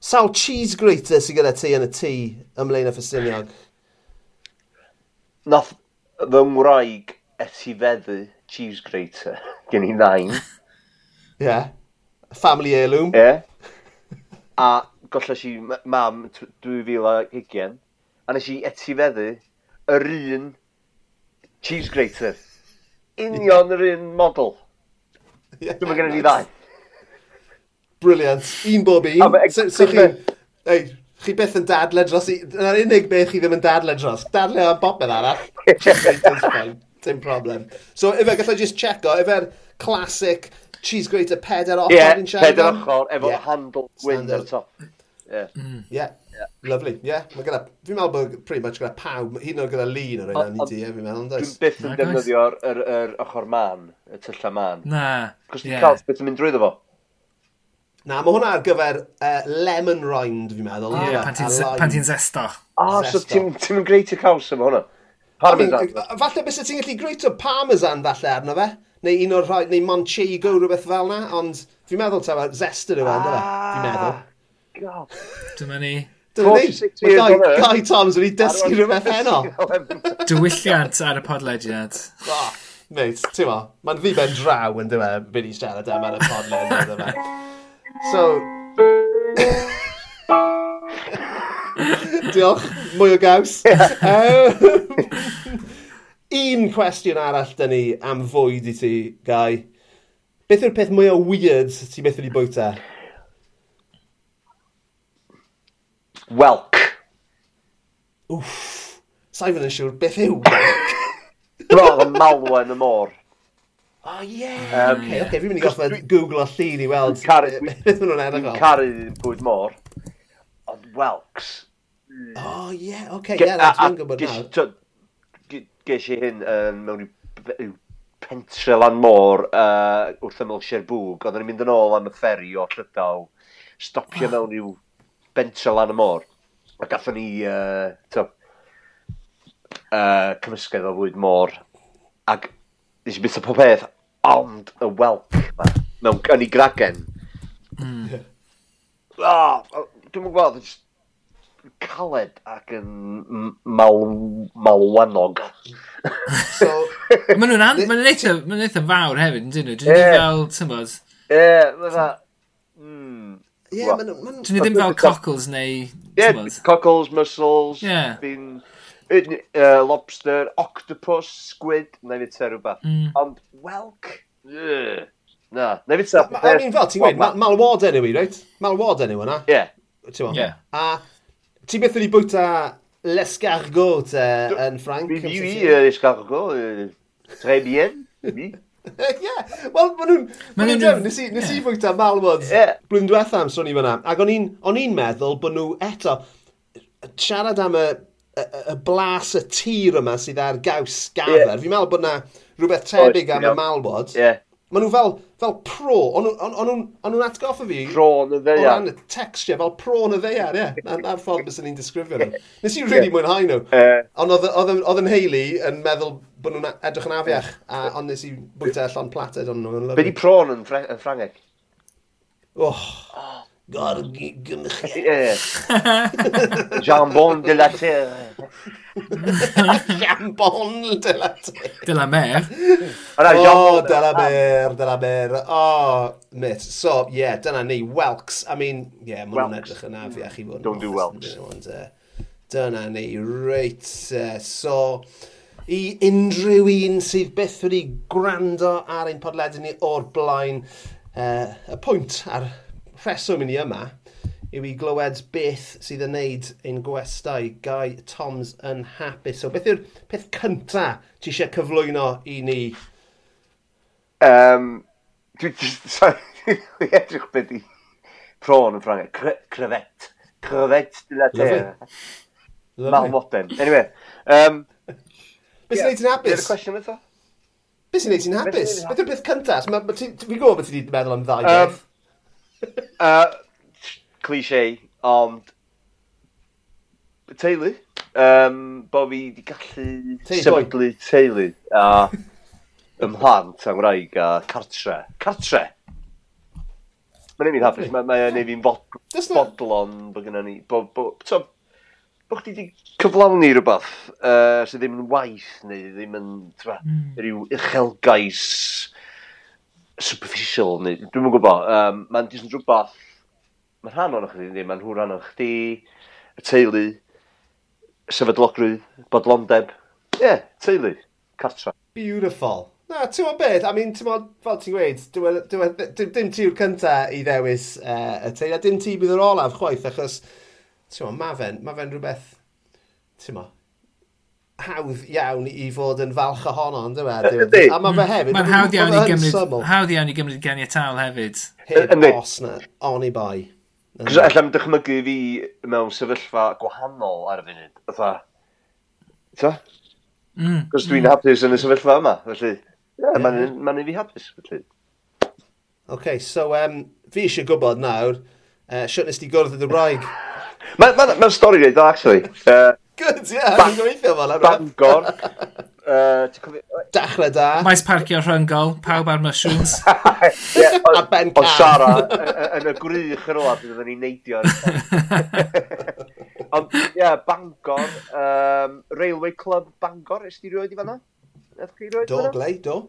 Sawl cheese grater sydd gyda ti yn y tŷ ymlaen y ffestiniog? Nath fy ngwraig etifeddu cheese grater gen i nain. *laughs* Ie. yeah. Family heirloom. Ie. Yeah. A gollas i mam 2020 a nes i etifeddu yr un cheese grater. Union yr un model. Yeah. Dwi'n mynd gen i ddau. Brilliant. Un bob un. So, so chi, ei, chi beth yn dadle dros i... Yna'r unig beth chi ddim yn dadle dros. Dadle am bopeth arall. Dim problem. So, efe, gallai just checo, efe'r classic cheese grater peder ochr yeah, yn siarad peder ochr efo yeah. handle gwyn ar top. Yeah. Yeah. Mm. Yeah. Lovely, yeah. Mae gyda, fi'n meddwl bod pretty much gyda pawb, hyd yn oed gyda lun o'r un i ti, eh, fi'n meddwl, does? Dwi'n byth yn defnyddio'r er, er, ochr man, y tylla man. Na, Cos yeah. ti'n cael beth yn mynd drwyddo fo. Na, mae hwnna ar gyfer uh, lemon rind, fi'n meddwl. Oh, yeah. Pan ti'n zesto. O, oh, so ti'n ti greitio caws efo hwnna? Parmesan. Falle bys ti'n gallu greitio parmesan falle arno fe? Neu un o'r rhai, neu Manchego, rhywbeth fel na, ond fi'n meddwl ta, zest yn yma, fi'n meddwl. Ah, God. Dyma ni. Dyma ni. Mae Guy Toms wedi dysgu rhywbeth heno. *laughs* Dywylliant ar y podlediad. Ah, mate, ti'n ma, mae'n ddiben draw yn dyma, e, byd i siarad am ar y podlediad yma. *laughs* So... *laughs* Diolch, mwy o gaws. Yeah. Un cwestiwn arall dyn ni am fwyd i ti, Gai. Beth yw'r peth mwy o weird ti beth wedi bwyta? Welk. Wff, sa'i fynd yn siŵr beth yw *laughs* welk? Bro, y malwen y môr. O oh, ie! Yeah. Um, okay, okay, fi'n mynd i gosod Google o llun i weld beth nhw'n edrych o. Dwi'n caru bwyd môr, ond Welks. O oh, ie, yeah. oce, okay, ie, yeah, dwi'n gwybod nawr. Ges i hyn um, mewn i'w pentre lan môr uh, wrth ymwyl Sierbwg. Oedden ni'n mynd yn ôl am y fferi o Llydaw, stopio ah. mewn i'w bentre lan y môr. A gathon ni, uh, to, uh, cymysgedd o fwyd môr. Ac nes i byth o popeth, ond y welc ma, mewn yn ei gragen. Mm. Oh, Dwi'n mwyn gweld, caled ac yn mal, malwanog. so, *laughs* Mae nhw'n an... Mae nhw'n eitha, ma eitha fawr hefyd, yn dyn nhw? Dwi'n yeah. fel, ti'n bod... Ie, mae fa... Ie, Dwi'n ddim fel cockles neu... Ie, yeah, cockles, muscles, yeah. being uh, lobster, octopus, squid, neu fyta rhywbeth. Mm. Ond welk? Yeah. Na, neu fyta... I mean, fel ti'n gweud, malwod enw i, reit? Malwod enw yna. Ie. Yeah. A ti beth wedi bwyta l'escargot uh, yn Ffranc? Oui, oui, uh, l'escargot. Uh, très bien. Oui. Ie, wel, ma' nhw'n... Ma' nhw'n... Nes i, nes i fwyta malwod yeah. blwyddyn diwethaf am sôn i fyna. Ac o'n i'n meddwl bod nhw eto... Siarad am y y, y blas y tir yma sydd ar gaws gafer. Yeah. Fi'n meddwl bod na rhywbeth tebyg am y malwod. Yeah. Maen nhw fel, fel pro, ond nhw'n atgoffa fi... Pro yn y ddeiar. O ran y texture, fel pro yn y ddeiar, ie. Yeah. Na'r ffordd bys ni'n disgrifio nhw. Nes i'n really mwynhau nhw. Uh, ond oedd yn Hayley yn meddwl bod nhw'n edrych yn afiach, a, ond nes i bwyta llon plated ond nhw. Be di prawn yn, Ffrangeg? Oh. oh Gorgi gymchia. *laughs* Jambon de la terre. jambon de la terre. De la mer. oh, de la mer, de la mer. Oh, mit. So, yeah, dyna ni. Welks. I mean, yeah, maen nhw'n edrych yn afiach i fod. Don't do Welks. Ond, uh, dyna ni. Reit. Uh, so, i unrhyw un sydd byth wedi gwrando ar ein podledyn ni o'r blaen, uh, y pwynt ar rheswm i ni yma yw i glywed beth sydd yn neud ein gwestau Guy Toms yn hapus. So beth yw'r peth cynta ti eisiau cyflwyno i ni? Um, Dwi'n *laughs* edrych beth i prawn yn Ffrangau. Cre crevet. Crevet de la terre. Malmoden. Anyway. Um, beth sy'n yeah, neud yn hapus? Dwi'n cwestiwn eto? Beth sy'n neud yn hapus? Beth yw'r peth cynta? Fi'n gwybod beth ti wedi meddwl am ddau beth. Um, *laughs* Uh, cliché, ond... Teulu. Um, bo fi wedi gallu sefydlu teulu a ymhlant a ngwraig a cartre. Cartre! Mae'n ei fi'n hapus, mae'n ei fi'n bodlon bod gyda ni. Bo, bo, so, bo chdi wedi cyflawni rhywbeth uh, sydd ddim yn waith neu ddim yn twa, mm. rhyw uchelgais superficial, neu dwi'n yn gwybod, um, mae'n jyst yn rhywbeth, mae'n rhan o'n chdi, neu mae'n hwn rhan o'n chdi, y teulu, sefydlogrwydd, bodlondeb, ie, yeah, teulu, cartra. Beautiful. Na, ti'n meddwl beth, I mean, ti'n meddwl, fel ti'n gweud, dim ti yw'r cynta i ddewis uh, y teulu, a dim ti bydd yr olaf chwaith, achos, ti'n meddwl, ma fe'n, ma fe'n rhywbeth, ti'n meddwl, hawdd iawn i fod yn falch ohono, e? ynddo fe? A mae fe hefyd... Mae'n hawdd iawn i gymryd, hawdd iawn i gymryd ganiatawl hefyd. Heb os na, on i bai. Cos allan dychmygu fi mewn sefyllfa gwahanol ar y funud. Ytha, ta? Mm. Cos dwi'n hapus yn y sefyllfa yma, felly. Yeah, yeah. Mae'n ma i fi hapus, felly. OK, so um, fi eisiau gwybod nawr, uh, siwt nes ti gwrdd y Dybraig? Mae'n ma, ma, ma stori reit, actually. Uh, *laughs* Good, ie. Yeah. Ban gobeithio fel arfer. Bangor. *laughs* uh, Dachle da. Maes parcio rhyngol, pawb ar mushrooms. *laughs* yeah, o, a ben can. O Sara, *laughs* yn y grych yn ola, byddwn ni'n neidio. Ond, ie, yeah, Bangor, um, Railway Club Bangor, ys ti rioed i fanna? Do, glei, do.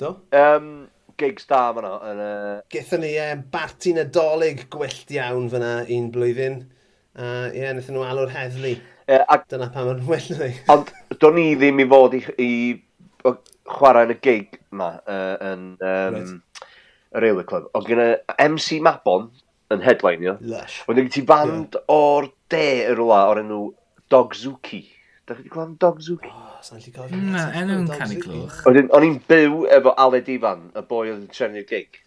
Do. Um, gigs da fan'na. Uh... Gethon ni um, barti nadolig gwyllt iawn fan'na un blwyddyn. A uh, ie, yeah, wnaethon nhw alw'r heddlu. Ac, Dyna pam yn well ni. Ond do'n i ddim i fod i, i chwarae yn y gig ma uh, yn um, right. y Railway Club. Ond gyda MC Mabon yn headline, ia. Lush. Ond gen ti band yeah. o'r de yr rwla o'r enw Dogzuki. Da chi wedi gweld Dogzuki? Oh, sa'n lli gofio. Na, enw'n canu clwch. O'n i'n byw efo Aled Ifan, y boi oedd yn trefnu'r gig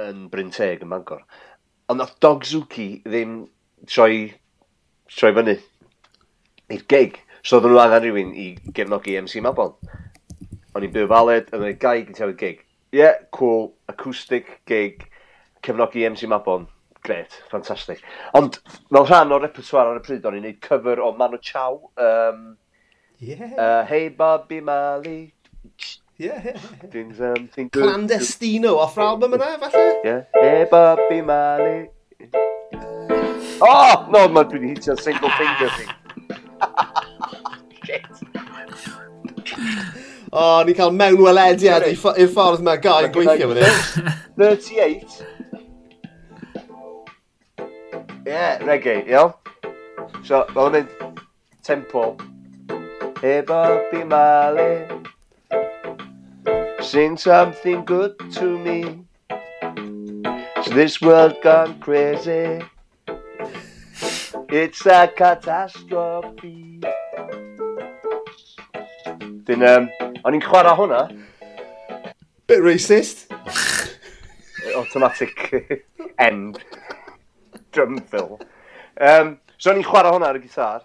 yn Bryn Teg yn Mangor. Ond oedd Dogzuki ddim troi, troi fyny i'r gig. So oedden nhw angen rhywun i gefnogi MC Mabon. O'n i'n byw faled, yn y gaig yn i'r gig. Ie, yeah, cool, acoustic gig, cefnogi MC Mabon. Gret, ffantastig. Ond fel rhan o'r repertoire ar y pryd, o'n i'n neud cyfer o Manu Chao. Um, yeah. uh, hey Bobby Mali. Yeah, yeah. Doing something good. Clandestino, off album yna, falle? Yeah. Hey Bobby Mali. Oh, no, mae'n dwi'n hitio single finger thing. O, oh, ni'n cael mewn welediad i'r ffordd mae gael yn gweithio fan hyn. 38. Ie, yeah, reggae, iawn. So, mae hwn tempo. Heb Bobby, Marley Sing something good to me So this world gone crazy It's a catastrophe. Dyn, um, o'n i'n chwarae hwnna. Bit racist. *laughs* Automatic *laughs* end. Drum fill. Um, so o'n i'n chwarae hwnna ar y gitar.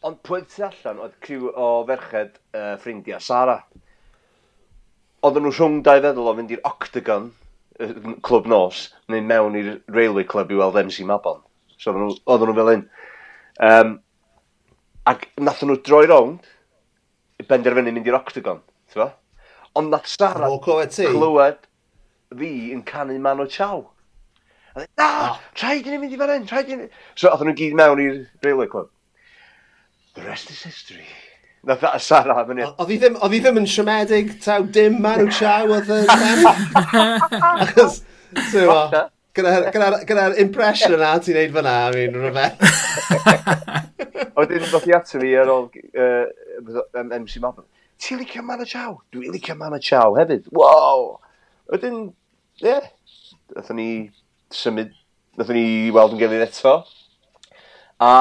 Ond pwynt tu allan oedd criw o ferched uh, ffrindiau Sara. Oedden nhw rhwng dau feddwl o fynd i'r Octagon, clwb nos, neu mewn i'r Railway Club i weld MC Mabon. So oedden nhw, oedden nhw fel un. Um, ac nath nhw droi rownd i benderfynu mynd i'r octagon. Tyfa? Ond nath Sara oh, clywed, clywed fi yn canu man o chaw. A dweud, na, ah. traed i ni mynd i fan hyn, traed i ni... So, oedden nhw'n gyd mewn i'r Bailey Club. The rest is history. Nath a Sara am hynny. Oedd hi ddim, oedd hi ddim yn siomedig taw dim man o chaw oedd yn... *laughs* Achos, ti'n Gyda'r gyda, gyda impression yna ti'n neud fyna, I mean, rhywbeth. o, *laughs* dyn dod i ato fi ar ôl uh, MC Mabon. Ti'n licio Mana Chow? Dwi'n licio Mana Chow hefyd. Wow! Wedyn, ie, yeah. nathon ni symud, nathon ni weld yn gilydd eto. A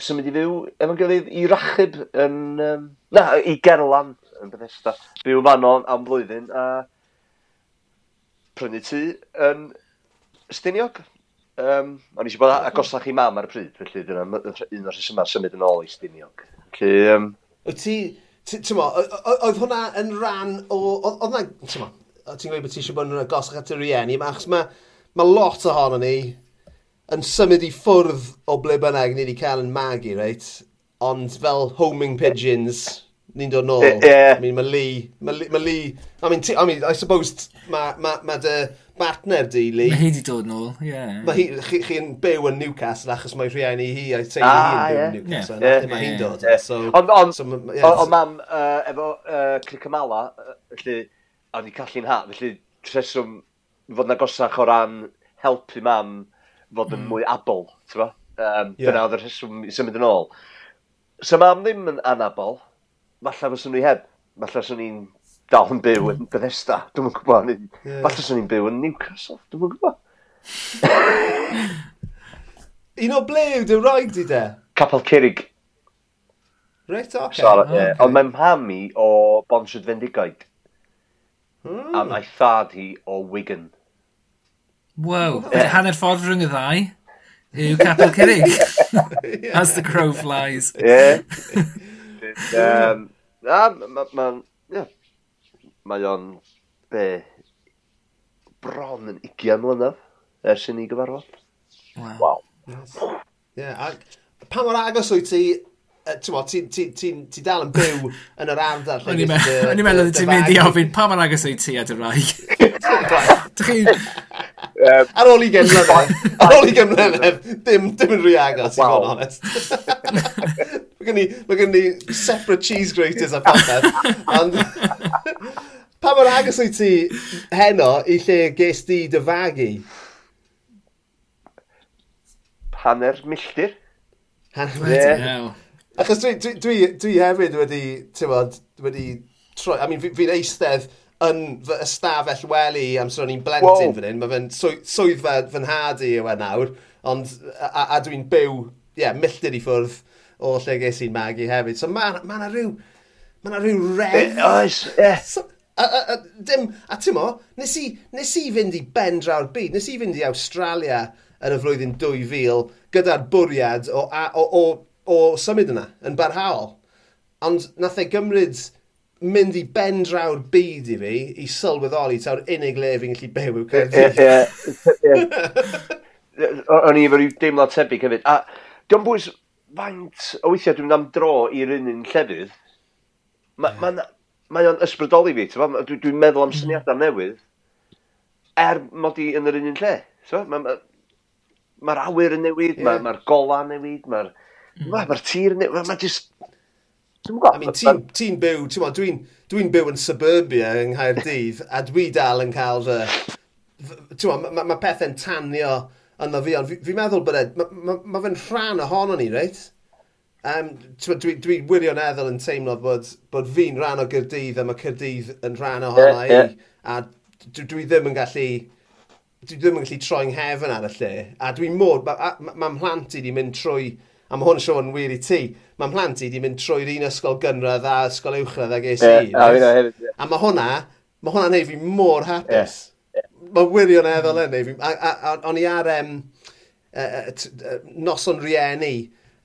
symud i fyw efo'n gilydd i rachub yn, um, na, i Gerlan yn Bethesda. Byw fan o'n am flwyddyn a prynu tŷ yn Stiniog. Um, o'n eisiau bod agosach i mam ar y pryd, felly dyna un o'r rhesymau symud yn ôl i Stiniog. Felly, um... Wyt ti, ti'n tymo, oedd hwnna yn rhan o, oedd hwnna, ti'n mo, o ti'n gweud bod ti eisiau bod yn agosach at y rieni, achos mae ma lot ohono ni yn symud i ffwrdd o ble bynnag ni wedi cael yn magu, reit? Ond fel homing pigeons, ni'n dod nôl. Ie. Yeah. I mean, mae Lee, mae Lee, ma Lee, I mean, I mean, I suppose mae ma, ma dy bartner dili. Mae hi wedi dod nôl, ie. Mae hi, chi, chi'n byw yn Newcastle achos mae rhieni hi a'i teulu ah, hi yn byw yn Newcastle. Yeah. Yeah. Mae hi'n dod. So, ond on, so, yeah, on, on mam, uh, efo uh, Clicamala, felly, a ni callu'n ha, felly treswm fod na gosach o ran helpu mam fod yn mm. mwy abol, ti'n um, yeah. Dyna oedd y rheswm i symud yn ôl. So mam ddim yn anabol, falle fyswn nhw heb. Falle fyswn i'n dal yn byw yn Bethesda. Dwi'n yn gwybod. Yeah. Falle swn i'n byw yn Newcastle. Dwi'n yn gwybod. *laughs* Un o ble yw dy roed i de? Capel Cyrig. Reit, oce. Okay. So, yeah. okay. Ond mae'n mham i o Bonsiad Fendigaid. Mm. A mae thad hi o Wigan. Wow, yeah. hanner ffordd rhwng y ddau yw Capel Cyrig. *laughs* As the crow flies. *laughs* Yeah. um, na, mae'n... Ma, ma, yeah mae o'n be bron yn 20 mlynedd ers i ni gyfarfod. Wow. wow. Yes. Yeah, a pa mor agos wyt ti ti'n ti, ti, ti dal yn byw yn yr ardal. O'n i'n meddwl ti'n mynd i ofyn pa mor agos o'i ti a dy rai. *laughs* Ar ôl i gymlynedd, ar ôl i gymlynedd, dim, dim yn rhy agos, i fod yn honest. *laughs* Mae gen ni, mae gen ni separate cheese graters a popeth. Ond *laughs* pa mor agos wyt ti heno i lle ges di dy fagu? Hanner milltir. Hanner milltir, yeah. Achos dwi, dwi, dwi, dwi hefyd wedi, ti'n bod, wedi troi, I mean, fi'n fi eistedd yn fy ystafell wely amser o'n i'n blentyn wow. fan hyn. Mae fe'n swyddfa fy nhad i yw e nawr, ond a, a dwi'n byw, ie, yeah, milltir i ffwrdd o lle ges i'n magu hefyd. So mae yna ma rhyw... Mae yna rhyw ref. Oes, ie. A, a, a, dim, a ti'n mo, nes i, nes i fynd i ben draw'r byd, nes i fynd i Australia yn y flwyddyn 2000 gyda'r bwriad o, a, o, o, o symud yna, yn barhaol. Ond nath e gymryd mynd i ben draw'r byd i fi i sylweddoli taw'r unig le fi'n gallu byw yw Ie, Caerdydd. *laughs* O'n i efo rhyw deimlad tebyg hefyd. A diolch bwys faint o weithiau dwi'n am dro i'r un un llefydd, mae ma, yeah. ma o'n ysbrydoli fi, dwi'n dwi, dwi meddwl am mm. syniadau newydd, er mod i yn yr un un lle. Mae'r ma, ma, ma awyr yn newid, yeah. mae'r ma, ma gola yn newid, mae'r mm. ma, ma tir yn newid, mae'n ma just... Dwi'n. I mean, ti'n ti byw, ti'n gwybod, dwi'n dwi byw yn suburbia yng Nghaerdydd, a dwi dal yn cael fy... Ti'n gwybod, mae ma, ma pethau'n tanio yna fi, ond fi'n fi meddwl bod e, mae ma, ma fe'n rhan ohono ni, reit? Um, dwi, dwi wirioneddol yn teimlo bod, bod fi'n rhan o Gyrdydd a mae Cyrdydd yn rhan ohono yeah, yeah. i, a dwi, dwi ddim yn gallu dwi ddim yn gallu troi'n nghefn ar y lle, a dwi'n môr, mae'n ma, ma mhlant i wedi mynd trwy, a mae hwn Siôn wir i ti, mae mhlant i wedi mynd trwy'r un ysgol gynradd a ysgol uwchradd ag es i. Yeah, a mae hwnna, mae hwnna'n neud fi mor hapus. Yeah mae wirioneddol mm. yna. A, a, a, o'n i ar um, uh, noson rieni,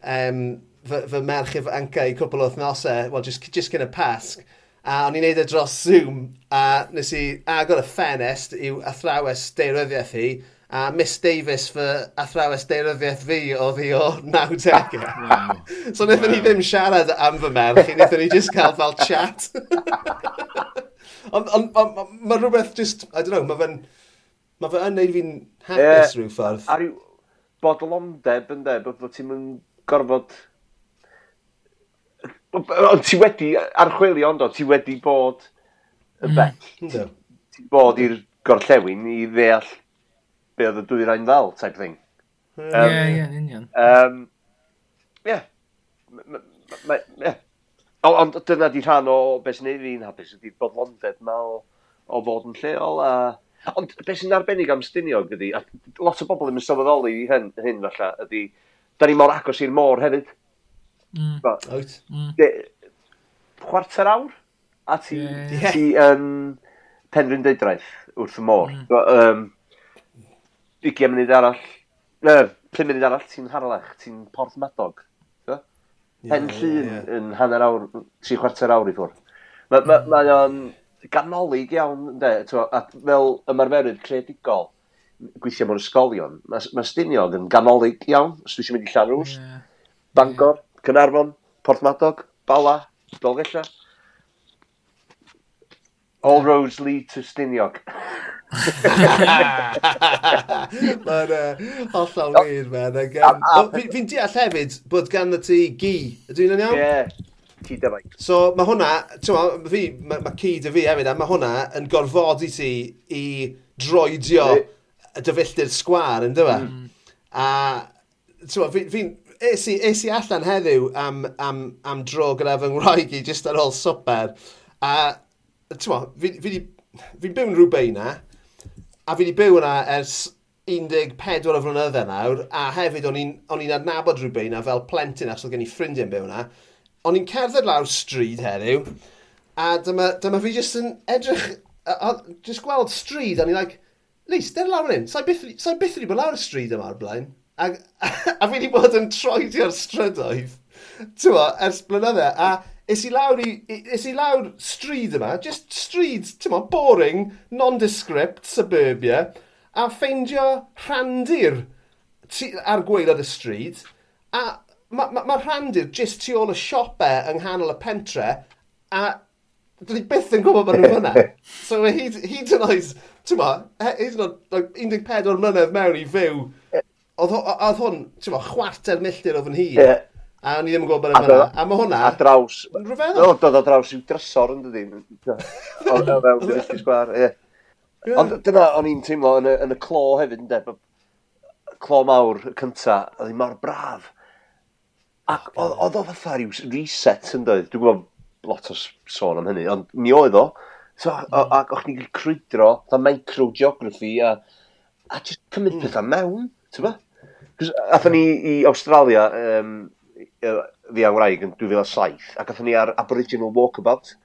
um, fy, fy merch efo Anca i cwpl o wythnosau, well, just, just gyda Pasg, a o'n i'n neud e dros Zoom, a nes i agor y ffenest i'w athrawes deiryddiaeth hi, a Miss Davis fy athrawes deiryddiaeth fi oedd hi o *laughs* 90au. *laughs* Wow. so wnaethon wow. ni ddim siarad am fy merch, wnaethon ni just cael fel chat. *laughs* Ond on, on, on, mae rhywbeth just, I don't know, mae fe'n Mae fe yn neud fi'n hapus yeah. rhyw ffordd. A rhyw bodlondeb yn de, bod ti'n mynd gorfod... Ond ti wedi, archwilio ond o, ti wedi bod y bell. Mm. Ti bod i'r gorllewin i ddeall be oedd y dwyrain ddal, type thing. Ie, ie, union. Ie. Ond dyna di rhan o beth sy'n ei fi'n hapus, ydy'r bodlondeb ma o, o fod yn lleol a... Uh, Ond beth sy'n arbennig am Stiniog ydy, a lot o bobl ddim yn sylweddoli hyn, hyn falle, ydy, da ni mor agos i'r môr hefyd. Mm. Ba, Oet. Mm. Chwarter awr, a ti, yeah. ti yn penrhyn penrhyndydraeth wrth y môr. Mm. Um, 20 munud arall, Ne, 5 munud arall ti'n harlech, ti'n porth madog. Yeah, Pen llun yeah. yn hanner awr, tri chwarter awr i ffwrdd. Mae ma, ma, ma o'n ganolig iawn, de, twa, a fel ymarferydd creadigol, gweithio mewn ysgolion, mae ma Stiniog yn ganolig iawn, os dwi eisiau mynd i Llanrws, yeah. Bangor, yeah. Cynarfon, Porthmadog, Bala, Dolgella. All roads lead to Stiniog. *laughs* Mae'n uh, e, hollol wir, man. Fi'n deall hefyd bod gan y ti gi. Ydw i'n iawn? Ie. Yeah cyd dy faint. So mae hwnna, ti'n ma, fi, mae ma cyd y fi hefyd, a mae hwnna yn gorfodi ti i droedio y dyfylltu'r sgwar, yn dyfa? E? Mm. A, ti'n ma, fi'n fi, Es i, es i allan heddiw am, am, am dro gyda fy ngwraig i just ar ôl swper. A, ti'n ma, fi'n fi, fi byw yn rhywbeth na, a fi wedi byw yna ers 14 o flynyddoedd nawr, a hefyd o'n i'n adnabod rhywbeth yna fel plentyn achos oedd gen i ffrindiau'n byw yna, O'n i'n cerdded lawr stryd heddiw, a dyma, dyma fi jyst yn edrych, a, a, jyst gweld stryd, a ni'n like, Lys, dyna lawr hyn. Sa'i byth, sa byth wedi bod lawr y stryd yma ar blaen. A, a, *laughs* a fi wedi bod yn troedio'r strydoedd, ti'n ers blynydde. A is i lawr, i, is i lawr stryd yma, just stryd, ti'n boring, nondescript, suburbia, a ffeindio rhandir ar gweilad y stryd. A mae ma, ma rhandir jyst tu ôl y siopau yng nghanol y pentre, a dwi byth yn gwybod bod nhw fyna. so mae hyd, hyd yn oed, ti'n ma, hyd yn oed like, 14 mlynedd mewn i fyw, oedd hwn, ti'n ma, chwarter milltir o fy hir. Yeah. A i ddim yn gwybod bod yn fyna. A mae hwnna... A draws. Rhyfeddol. No, dod o draws i'w drysor yn dydi. *laughs* O fewn dyrisgu sgwar, ie. Ond dyna o'n i'n teimlo yn y, yn y clo hefyd, ynddo? Clo mawr y cynta, oedd hi mor braf. Ac oedd o fatha rhyw reset yn dweud, Dwi'n gwybod lot o sôn am hynny, ond mi oedd o. So, o hmm. ac o'ch ni'n crwydro, fatha microgeography a, a just cymryd mm. pethau mewn, ti'n ba? Cos Athyn ni i Australia, um, fi a'n wraig yn 2007, ac athyn ni ar Aboriginal Walkabout,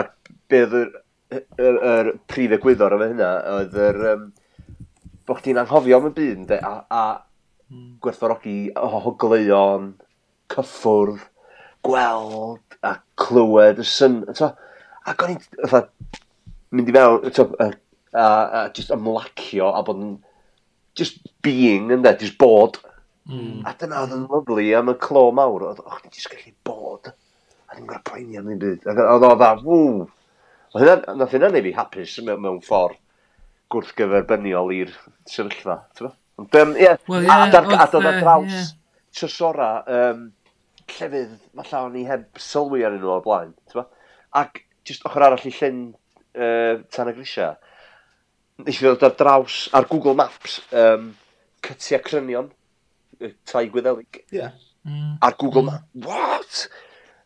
ac beth yr, yr, yr, yr prif egwyddor efo hynna, oedd yr, um, bod chdi'n anghofio am y byd, a, a hmm. gwerthorogi hogleuon, cyffwrdd, gweld a clywed y syn... T'o? Ac o'n i'n fatha mynd i fewn t'o' a, a, a just ymlacio a bod yn just being ynde, just bod. Mm. A dyna oedd yn lyflu am y clo mawr, oedd o'ch ti'n just gallu bod. A ddim gorau poeni am ddim byd. Ac oedd o dda, ww. Nath hynna neu fi hapus mewn ffordd gwrthgyferbyniol i'r sefyllfa. Ond, um, ie, yeah, well, yeah, a dod ar draws yeah. trysora um, llefydd falle o'n i heb sylwi ar nhw o'r blaen. Tyma? Ac just ochr arall i llyn uh, tan y grisia, nes i ddod ar draws ar Google Maps um, cytia crynion, tai gwyddelig. Yeah. Mm. Ar Google Maps. What?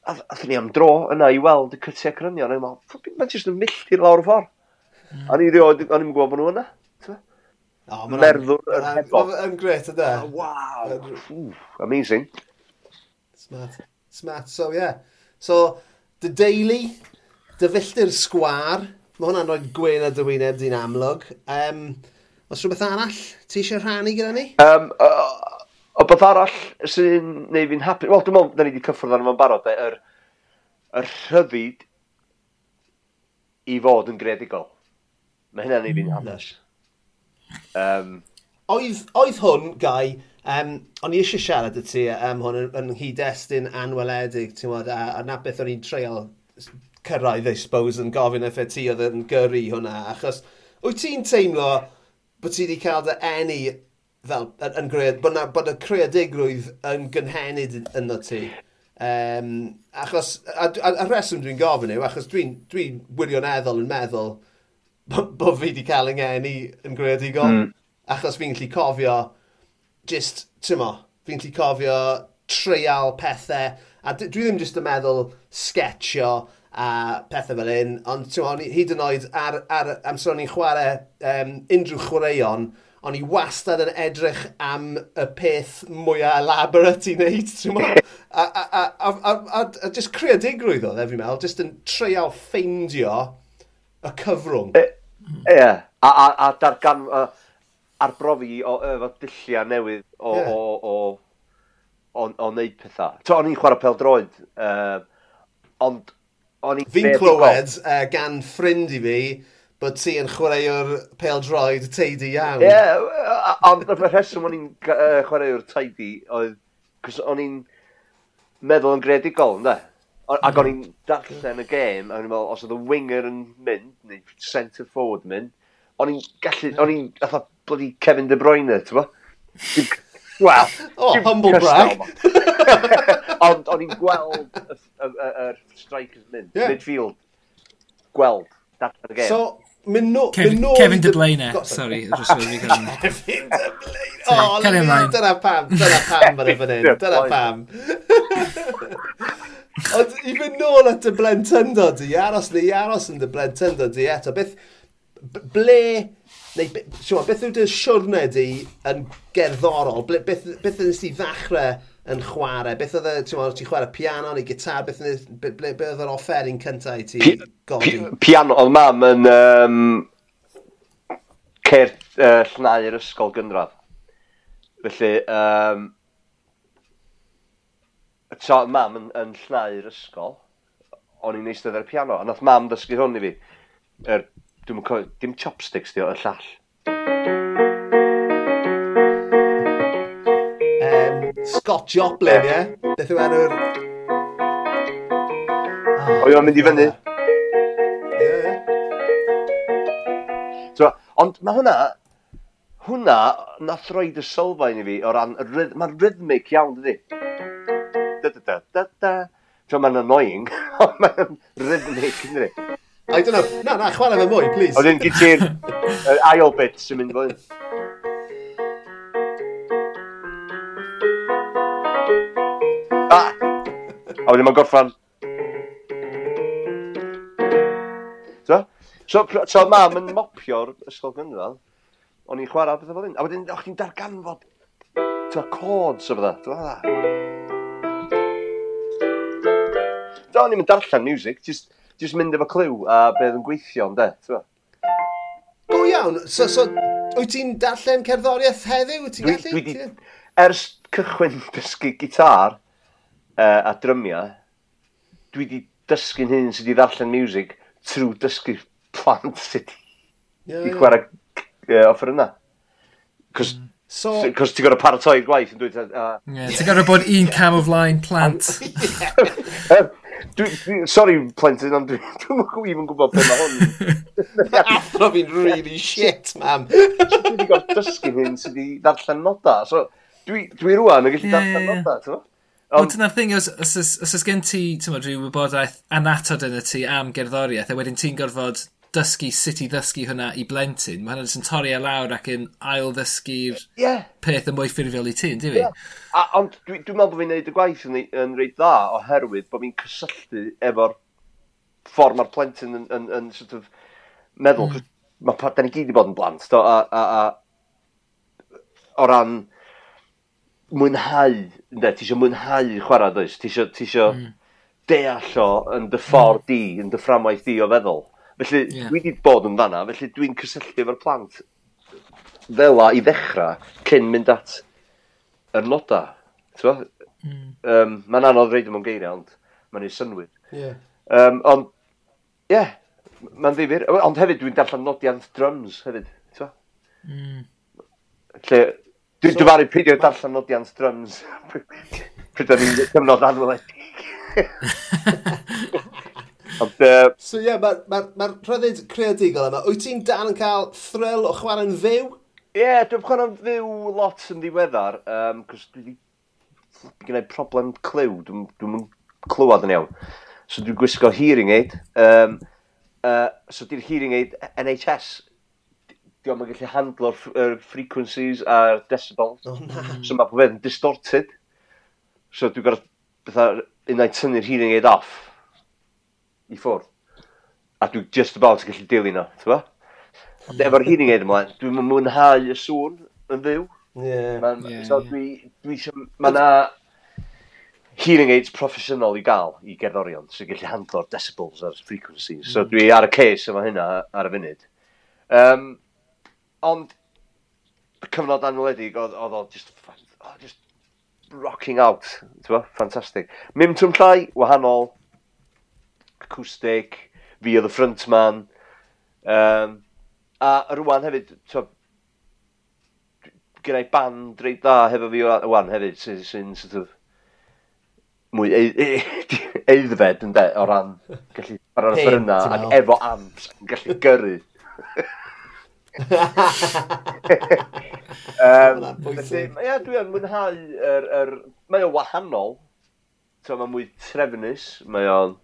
A ddyn ni am dro yna i weld y cytia crynion. A dwi'n meddwl, jyst yn millt i'r lawr y ffordd. Mm. A ni rioed, o'n i'n gwybod bod nhw yna. Oh, Merddwr yr hefo. Yn gret yda. Wow. Amazing. Smart. Smart. So. Yeah. So, dy deulu, dy filltir sgwar, mae hwnna'n rhoi gwen a dywyneb di'n amlwg. Um, os rhywbeth arall, ti eisiau rhannu gyda ni? Um, uh, o beth arall sy'n neud fi'n hapus, wel dwi'n meddwl, da ni wedi cyffwrdd arno fo'n barod, yr, er, er rhyddid i fod yn gredigol. Mae hynna'n neu fi'n mm, hapus. Um, Oedd, oedd hwn, Gai, um, o'n i eisiau siarad y ti um, hwn yn, yn hyd-destun anweledig, ti'n modd, a, a na beth o'n i'n treol cyrraedd, I suppose, yn gofyn effe ti oedd yn gyrru hwnna, achos wyt ti'n teimlo bod ti wedi cael dy enni fel, yn, yn gred, bod, na, bod y creadigrwydd yn gynhenid yno ti? Um, achos, a, a, a reswm dwi'n gofyn yw, achos dwi'n dwi wirioneddol yn meddwl bod bo fi wedi cael yng ngeni yn greadigol. Mm. Achos fi'n gallu cofio, just, ti'n mo, fi'n gallu cofio treial pethau, a dwi ddim just yn meddwl sketchio a pethau fel un, ond ti'n tymo, hyd yn oed ar, ar amser o'n i'n chwarae um, unrhyw chwaraeon, o'n i wastad yn edrych am y peth mwyaf elaborate i wneud, ti'n mo? *laughs* A, a, a, a, a, a, a just creadigrwydd oedd e, fi'n meddwl, just yn treial ffeindio y cyfrwng. E, ie, yeah. a, a, a dargan, uh, arbrofi o efo dullia newydd o, yeah. o, o, o, o, wneud pethau. To, o'n i'n chwarae pel droed, uh, ond o'n i'n... Fi'n clywed uh, gan ffrind i fi bod ti yn chwaraewr pel droed teidi iawn. Ie, yeah, ond y rheswm o'n i'n uh, chwaraewr teidi oedd... Cos o'n i'n meddwl yn gredigol, ynddo? Ac o'n mm. i'n darllen y gêm, a o'n i'n meddwl, os oedd y winger yn mynd, neu centre forward mynd, o'n i'n gallu, o'n i'n bloody Kevin De Bruyne, ti'n bo? Wel... O, oh, humble brag! *laughs* Ond o'n i'n gweld y strikers mynd, yeah. midfield, gweld, that's the game. So, Mynd no, Kevin, no Kevin De Bruyne, sorry. Kevin De Bruyne. Oh, dyna pam, dyna pam fan fan hyn, *laughs* dyna pam. *laughs* Ond i fynd nôl at y blentyndod i aros neu i aros yn y blentyndod i eto, beth... Ble neu, siwa, beth yw dy siwrne di yn gerddorol? Beth, beth ydych ti ddechrau yn chwarae? Beth oedd ti'n chwarae piano neu gitar? Beth, oedd yr offeryn cyntaf i ti pi, godi? Pi, piano, oedd mam yn um, cer uh, llnau'r ysgol gynradd. Felly, um, so mam yn, yn llnau'r ysgol, o'n i'n eistedd ar y piano, a nath mam ddysgu hwn i fi, er dwi'n yn cofio, dim chopsticks di o, y llall. Um, Scott Joplin, ie? Yeah? Beth yw enw'r... O, yw'n mynd i fyny. Ie. Ond mae hwnna, hwnna nath roed y sylfaen i fi o ran, mae'n rhythmic iawn, dydy. Da da da da da. Mae'n annoying, *laughs* ond mae'n rhythmic, dydy. I don't know. Na, na, chwarae fe mwy, please. Oedden, gyd ti'r ail bit sy'n mynd fwy. Ah! A wedyn mae'n gorffan. So, so, so mam yn mopio'r ysgol gynradd, o'n i'n chwarae beth fel hyn. A wedyn, o'ch chi'n darganfod, ti'n cod, so fydda, ti'n fydda. Do, O'n i'n darllen music, just just mynd efo clyw a beth yn gweithio, ynddo. Go iawn, so, so wyt ti'n darllen cerddoriaeth heddiw? Wyt ti'n gallu? Dwi, dwi, ers cychwyn *laughs* dysgu gitar uh, a drymiau, dwi wedi dysgu'n hyn sydd wedi ddarllen music trwy dysgu plant sydd wedi yeah, chwarae yeah. offer yna. Cos mm. so, cos ti'n gorau paratoi'r gwaith yn dweud... Uh, yeah, ti'n gorau bod un cam o flaen plant. *laughs* *laughs* Dwi, dwi, sorry, plentyn, ond dwi'n dwi *laughs* mwyn even gwybod beth mae hwn. *laughs* Athro fi'n really shit, mam. Dwi wedi gorfod dysgu hyn sydd wedi darllen noda. So, dwi, dwi rwan yn gallu yeah, darllen yeah. noda, ti'n Ond dyna'r thing, os, os, os, os gen ti, ti'n rhyw wybodaeth anatod yn y ti am gerddoriaeth, a wedyn ti'n gorfod dysgu sut i ddysgu hwnna i blentyn, mae hwnna'n jyst torri e lawr ac yn ail ddysgu'r yeah. peth yn mwy ffurfiol i ti, ynddi fi? Yeah. A, ond dwi'n dwi meddwl bod fi'n gwneud y gwaith yn, yn reit dda oherwydd bod fi'n cysylltu efo'r ffordd mae'r plentyn yn, yn, yn, sort of meddwl. Mm. Mae pa, da ni gyd i bod yn blant, do, a, a, a o ran mwynhau, ynddo, ti eisiau mwynhau chwarae, does? Ti eisiau, ti eisiau mm. deall o yn dy ffordd di, yn dy fframwaith di o feddwl. Felly, yeah. dwi wedi bod yn fanna, felly dwi'n cysylltu efo'r plant fel i ddechrau cyn mynd at yr noda. Mm. Um, Mae'n anodd reid yma'n geiriau, ond mae'n ei synwyr. Yeah. Um, ond, ie, yeah, mae'n ddifur. Ond hefyd, dwi'n darllen nodiant drums hefyd. Mm. Lle, Dwi'n so, dyfaru peidio darllen nodiant drums. *laughs* Pryd o'n i'n cyfnod anweledig. *laughs* Ond, uh... So ie, yeah, mae'r ma, ma, rhyddid creadigol yma, wyt ti'n dan yn cael thrill o chwarae'n fyw? Ie, yeah, dwi'n chwarae'n fyw lot yn ddiweddar, um, cos dwi wedi gwneud problem clyw, dwi'n dwi, clywed yn iawn. So dwi'n gwisgo hearing aid, um, uh, so di'r hearing aid NHS diolch yn gallu handlo'r er frequencies a'r decibels. Oh, na. So mae popeth yn distorted. So dwi'n gorfod bethau unai tynnu'r hearing aid off i ffwrdd. A dwi just about yn gallu dilyn o, ti'n ba? Efo'r hyn i gyd ymlaen, dwi'n mwynhau y sŵn yn fyw. Yeah. Man, yeah, so dwi, dwi eisiau, mae na hearing aids proffesiynol i gael i gerddorion sy'n gallu handlo'r decibels a'r frequencies. So mm. dwi ar y case efo hynna ar y funud. Um, ond y cyfnod anweledig oedd o just, oh, just rocking out. Ti'n fantastic. Mim trwm Llai, wahanol, acoustic, fi oedd y frontman. Um, a rwan hefyd, to, gyda'i band reit dda hefo fi rwan hefyd, sy'n sy, sy, sort of, mwy *laughs* eiddfed yn de, o ran gallu para'r ffyrna ac efo amps yn gallu gyrru. *laughs* um, felly, ia, dwi yn mwynhau yr... Er, er, mae o wahanol. So, mae mwy trefnus, mae o'n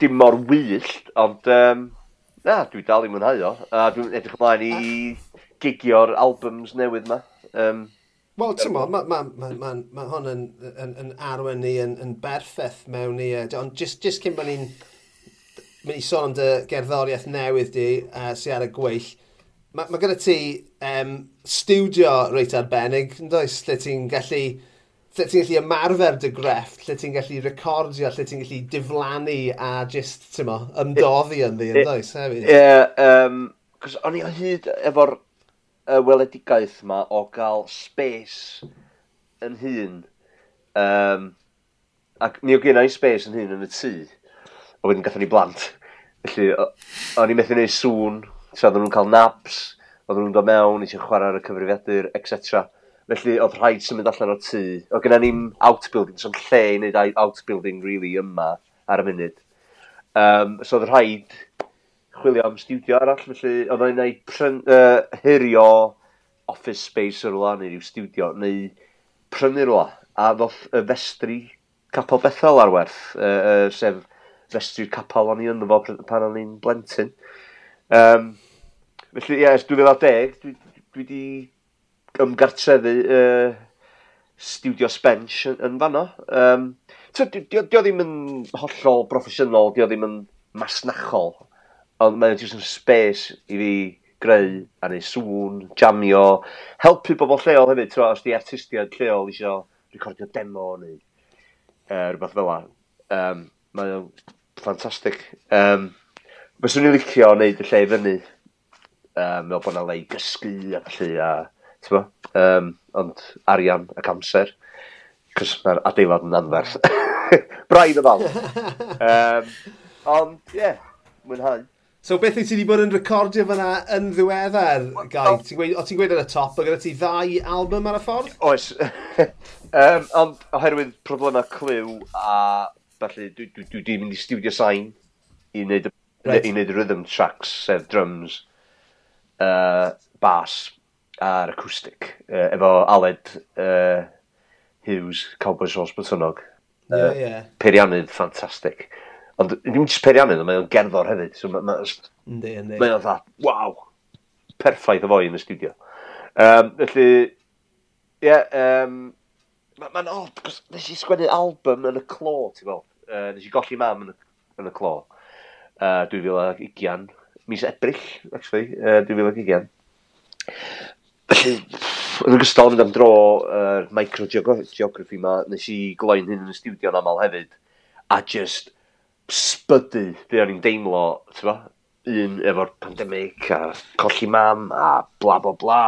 dim mor wyllt, ond um, na, dwi dal i mwynhau o. A dwi'n edrych ymlaen i gigio'r albums newydd ma. Um, Wel, ti'n mo, mae ma, ma, ma, ma hon yn, yn, yn arwen ni yn, yn berffaith mewn i, ond just, just cyn bod ni'n mynd i sôn am dy gerddoriaeth newydd di uh, sy'n ar y gweill, mae ma gyda ti um, studio reit arbennig, yn does, lle ti'n gallu ti'n gallu ymarfer dy grefft, lle ti'n gallu recordio, lle ti'n gallu diflannu a just, ti'n mo, ymdoddi yn ddi, yn does, hefyd. Ie, yeah, um, cos o'n i o hyd efo'r uh, weledigaeth yma o gael space yn hun, um, ac mi o gen space yn hun yn y tŷ, a wedyn gatho ni blant. Felly, o'n i methu gwneud sŵn, so oedden nhw'n cael naps, oedden nhw'n dod mewn, eisiau chwarae ar y cyfrifiadur, etc. Felly oedd rhaid symud allan o'r tŷ. Oedd gennym ni'n outbuilding, so'n lle i wneud outbuilding really yma ar y munud. Um, so oedd rhaid chwilio am studio arall, felly oedd o'n gwneud pryn, uh, hirio office space o'r rwla neu rhyw studio, neu prynu rwla. A ddoth y festri Capel Bethel ar werth, uh, uh, sef festri'r capel o'n i ynddo fo pan o'n i'n blentyn. Um, felly, ie, yeah, ers 2010, dwi, dwi, dwi, ymgartrefu uh, studio spench yn, yn fanno. Um, dio, di o ddim yn hollol broffesiynol, di o ddim yn masnachol, ond mae'n jyst yn space i fi greu a neu sŵn, jamio, helpu bobl lleol hefyd, tro, os di artistiaid lleol eisiau recordio demo neu uh, rhywbeth fel la. Um, mae'n ffantastig. Um, Fyswn i'n licio wneud y lle i fyny, um, fel bod yna le i gysgu a felly, a Bo? Um, ond arian ac amser, cos mae'r adeilad yn anferth. *laughs* Braidd y fal. um, ond, ie, yeah, mwynhau. So beth wyt ti wedi bod yn recordio fyna yn ddiweddar, Gai? O ti'n gweud, ti gweud yn y top, o gyda ti ddau album ar y ffordd? Oes. *laughs* um, ond oherwydd problemau clyw a felly dwi, dwi, dwi di mynd i studio sain i wneud, right. i wneud rhythm tracks, sef drums, uh, bass, ar acoustic, uh, efo Aled uh, Hughes, Cowboys Sauce Blytynog. Oh, ie, uh, yeah. Peirianydd ffantastig. Ond ddim jyst peirianydd, mae o'n gerddor hefyd. So, mae ma, mae o'n dda, waw, perffaith o foi yn y studio. Um, felly, ie, yeah, um, mae'n ma, ma odd, cos nes i sgwennu album yn y clo, ti'n gweld. Uh, nes i golli mam yn y, yn y clo. Uh, 2020, mis Ebrill, actually, uh, 2020. Felly, yn ogystal fynd am dro yr uh, microgeography yma, nes i gloi'n hyn yn y studio yn aml hefyd, a just spydu be o'n i'n deimlo, ti'n ba? Un efo'r pandemig, a colli mam, a bla bla bla.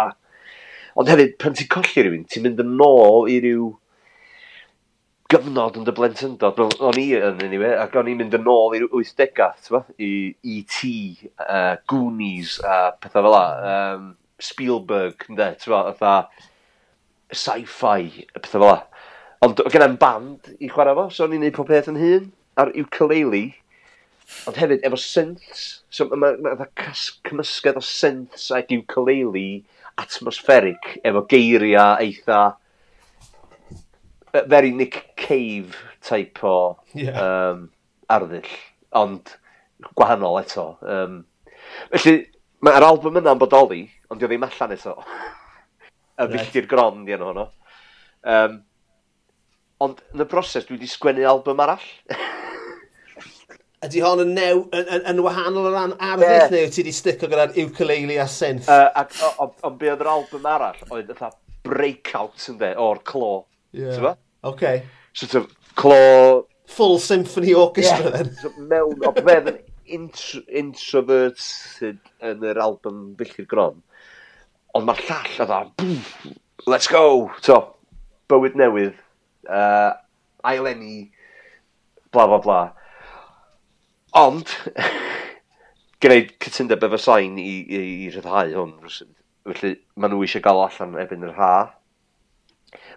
Ond hefyd, pan ti'n colli rhywun, ti'n mynd yn ôl i ryw gyfnod yn dy blentyndod. O'n i yn anyway, ac o'n i'n mynd yn ôl i'r 80au, ti'n? I E.T, uh, Goonies, a uh, pethau fel la. Um, Spielberg, ynddo, ti'n fawr, fatha sci-fi, y pethau fel la. Ond gyda'n band i chwarae fo, so o'n i'n neud pob peth yn hun, ar ukulele, ond hefyd efo synths. So mae ma, ma, cymysgedd o synths ac ukulele atmospheric, efo geiriau eitha very Nick Cave type o yeah. um, arddull, ond gwahanol eto. Um, felly, mae'r album yna'n bodoli, Ond dio ddim allan eto. y filltir gron di enw hwnnw. Um, ond yn y broses, dwi wedi sgwennu album arall. *laughs* Ydy hon yn, new, yn, yn, yn wahanol o ran arfer yeah. neu ti wedi stico gyda'r ukulele a synth? Uh, ac, ond be oedd yr album arall oedd ytha breakout yn de o'r clo. Yeah. Okay. Sort of clo... Full symphony orchestra yeah. then. so, mewn, o beth yn intro, introverted yn yr album Billtir Gron ond mae'r llall a dda, let's go! So, bywyd newydd, uh, ailenni, bla bla bla. Ond, *laughs* gwneud cytundeb efo sain i, i, i rhyddhau hwn, felly maen nhw eisiau gael allan ebyn yr ha.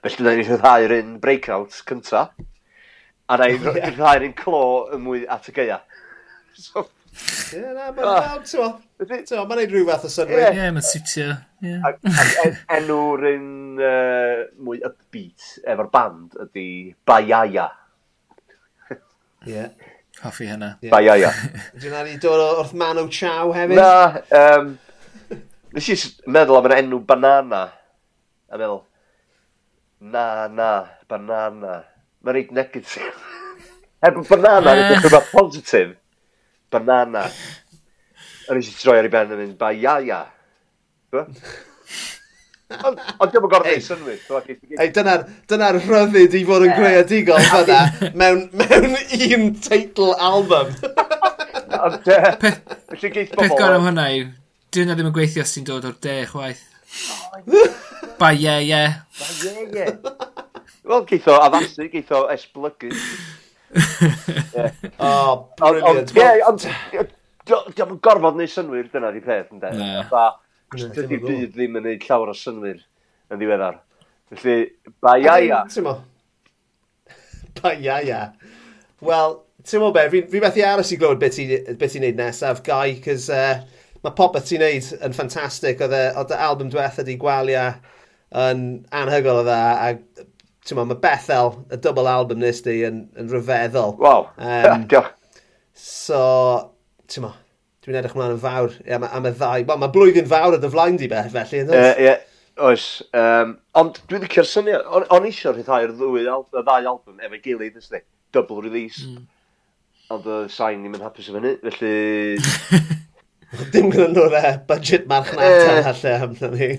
Felly na ni rhyddhau'r un breakout cynta, a na i rhyddhau'r un clo yn mwy at y geia. *laughs* So, Ie, na, mae'n gwneud rhyw fath o synwyr. Ie, mae'n sitio. Enw'r un mwy upbeat efo'r band ydy Bayaya. Ie. Hoffi hynna. Bayaya. Dwi'n ar i dod wrth Manu Chow hefyd? Na, um, nes i meddwl am yr enw banana. A meddwl, na, na, banana. Mae'n reit negatif. *laughs* Er bod banana, yn rhywbeth positif banana. A nes i troi ar ei ben yn mynd, ba ia ia. Ond diolch yn gorfod ei synwyr. Ei, dyna'r dyna rhyddid i fod yn greadigol fyna mewn, mewn un teitl album. Ond, felly geith bobl... Peth gorau am hwnna yw, dyn ddim yn gweithio os ti'n dod o'r de chwaith. Ba ie ie. Ba ie ie. Wel, geith o addasu, geith o esblygu yeah. Oh, brilliant. Ie, ond diolch yn gorfod neu synwyr, dyna di peth, ynddo. Ba, dydy byd ddim yn neud llawer o synwyr yn ddiweddar. Felly, ba iaia. Ba ia. Wel, ti'n mo be, fi, fi methu aros i glywed beth ti'n neud nesaf, Guy, cys uh, mae popeth ti'n neud yn ffantastig. Oedd y e, album diwetha di gwalia yn anhygoel o dda, a ti'n Tyma, mae Bethel, y double album nes di, yn, yn rhyfeddol. Wow, um, *laughs* diolch. So, ti'n tyma, dwi'n edrych mlaen yn fawr am, am y ddau. Wel, mae blwyddyn fawr y dyflaen di beth, felly, yn dweud? Ie, oes. Um, ond dwi wedi cyrra syniad, on, on eisiau rhyddhau'r ddwy, y ddau album efo'i gilydd, ysdi? Double release. Mm. Ond y sain ni'n mynd hapus o fyny, felly... *laughs* Dim gyda nhw'r uh, budget marchnata uh, allai amdano ni.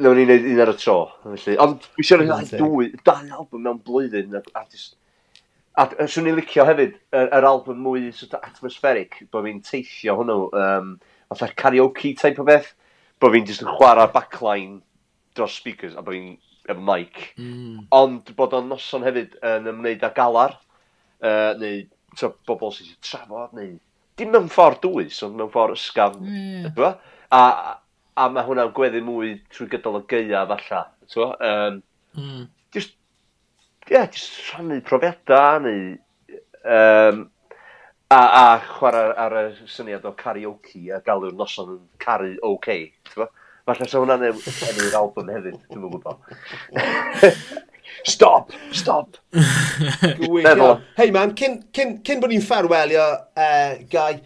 Lewn ni wneud un ar y tro. Felly. Ond fi siarad yn dweud dwy, dau album mewn blwyddyn. A, just, a, a swn i'n licio hefyd, yr, yr album mwy sort atmospheric, bod fi'n teithio hwnnw, um, fatha karaoke type o beth, bod fi'n just yn chwarae backline dros speakers, a bod fi'n efo mic. Mm. Ond bod o'n noson hefyd yn ymwneud â galar, uh, neu bobl sy'n trafod, neu dim mewn ffordd dwys, ond mewn ffordd ysgafn. Mm. A, a mae hwnna'n gweddu mwy trwy gydol y geia falla. Um, mm. Just, yeah, just rhannu profiadau neu... Um, a, a chwarae ar y syniad o karaoke a galw'r noson yn caru OK. Falle sa hwnna'n e- enw'r album hefyd, dwi'n gwybod. *laughs* Stop! Stop! *laughs* Hei man, cyn, cyn, cyn bod ni'n ffarwelio, eh, uh, Gai,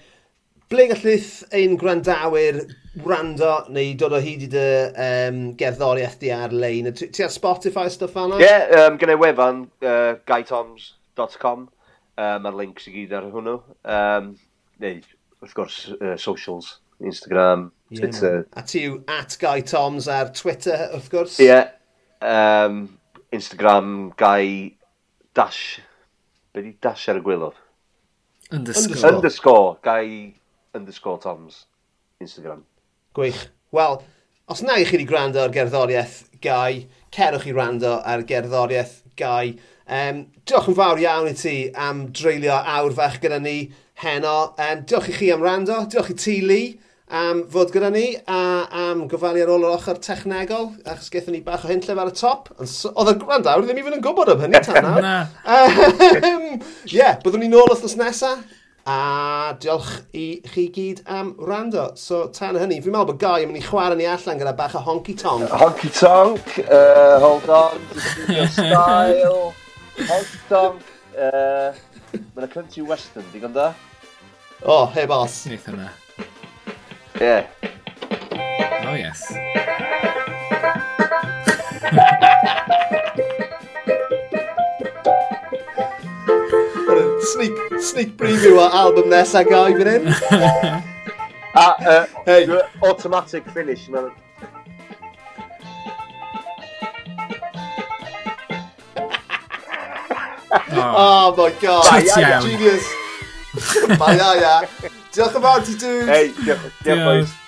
ble gallith ein gwrandawyr rando neu dod o hyd i dy um, gerddoriaeth di ar-lein? Ti ar Spotify stuff fanna? Ie, yeah, um, gyda wefan uh, gaitoms.com um, a'r links i gyd ar hwnnw. Um, neu, wrth gwrs, uh, socials, Instagram, Twitter. Yeah, a ti yw at Guy Toms ar Twitter, wrth gwrs? Ie. Yeah. Um, Instagram gai dash... Be di dash ar y gwylod Underscore. Underscore. Gai underscore Toms Instagram. Gwych. Wel, os na i chi wedi gwrando ar gerddoriaeth gai, cerwch i rando ar gerddoriaeth gai. Um, diolch yn fawr iawn i ti am dreulio awr fach gyda ni heno. Um, diolch i chi am rando. Diolch i ti, Lee am fod gyda ni a am gofalu ar ôl yr ochr technegol, achos gaethon ni bach o hynllef ar y top. Oedd y gwrandawr ddim even yn gwybod am hynny tan nawr. *laughs* Ie, yeah, byddwn ni nôl wrthnos nesaf. A diolch i chi gyd am rando. So tan hynny, fi'n meddwl bod Gai yn mynd i chwarae ni allan gyda bach o honky tonk. Honky tonk, uh, hold on, style, honky tonk. Uh, Mae'n y country western, digon da? O, oh, heb os. Neith hwnna. Yeah. Oh yes. what a sneak sneak preview our album they're even in. uh, uh, hey, automatic finish, man. *laughs* Oh. oh my god! *laughs* Yeah, yeah, genius. Bye, yeah, yeah. Diolch yn fawr ti, dude. Hey, diolch, diolch, Diolch. boys.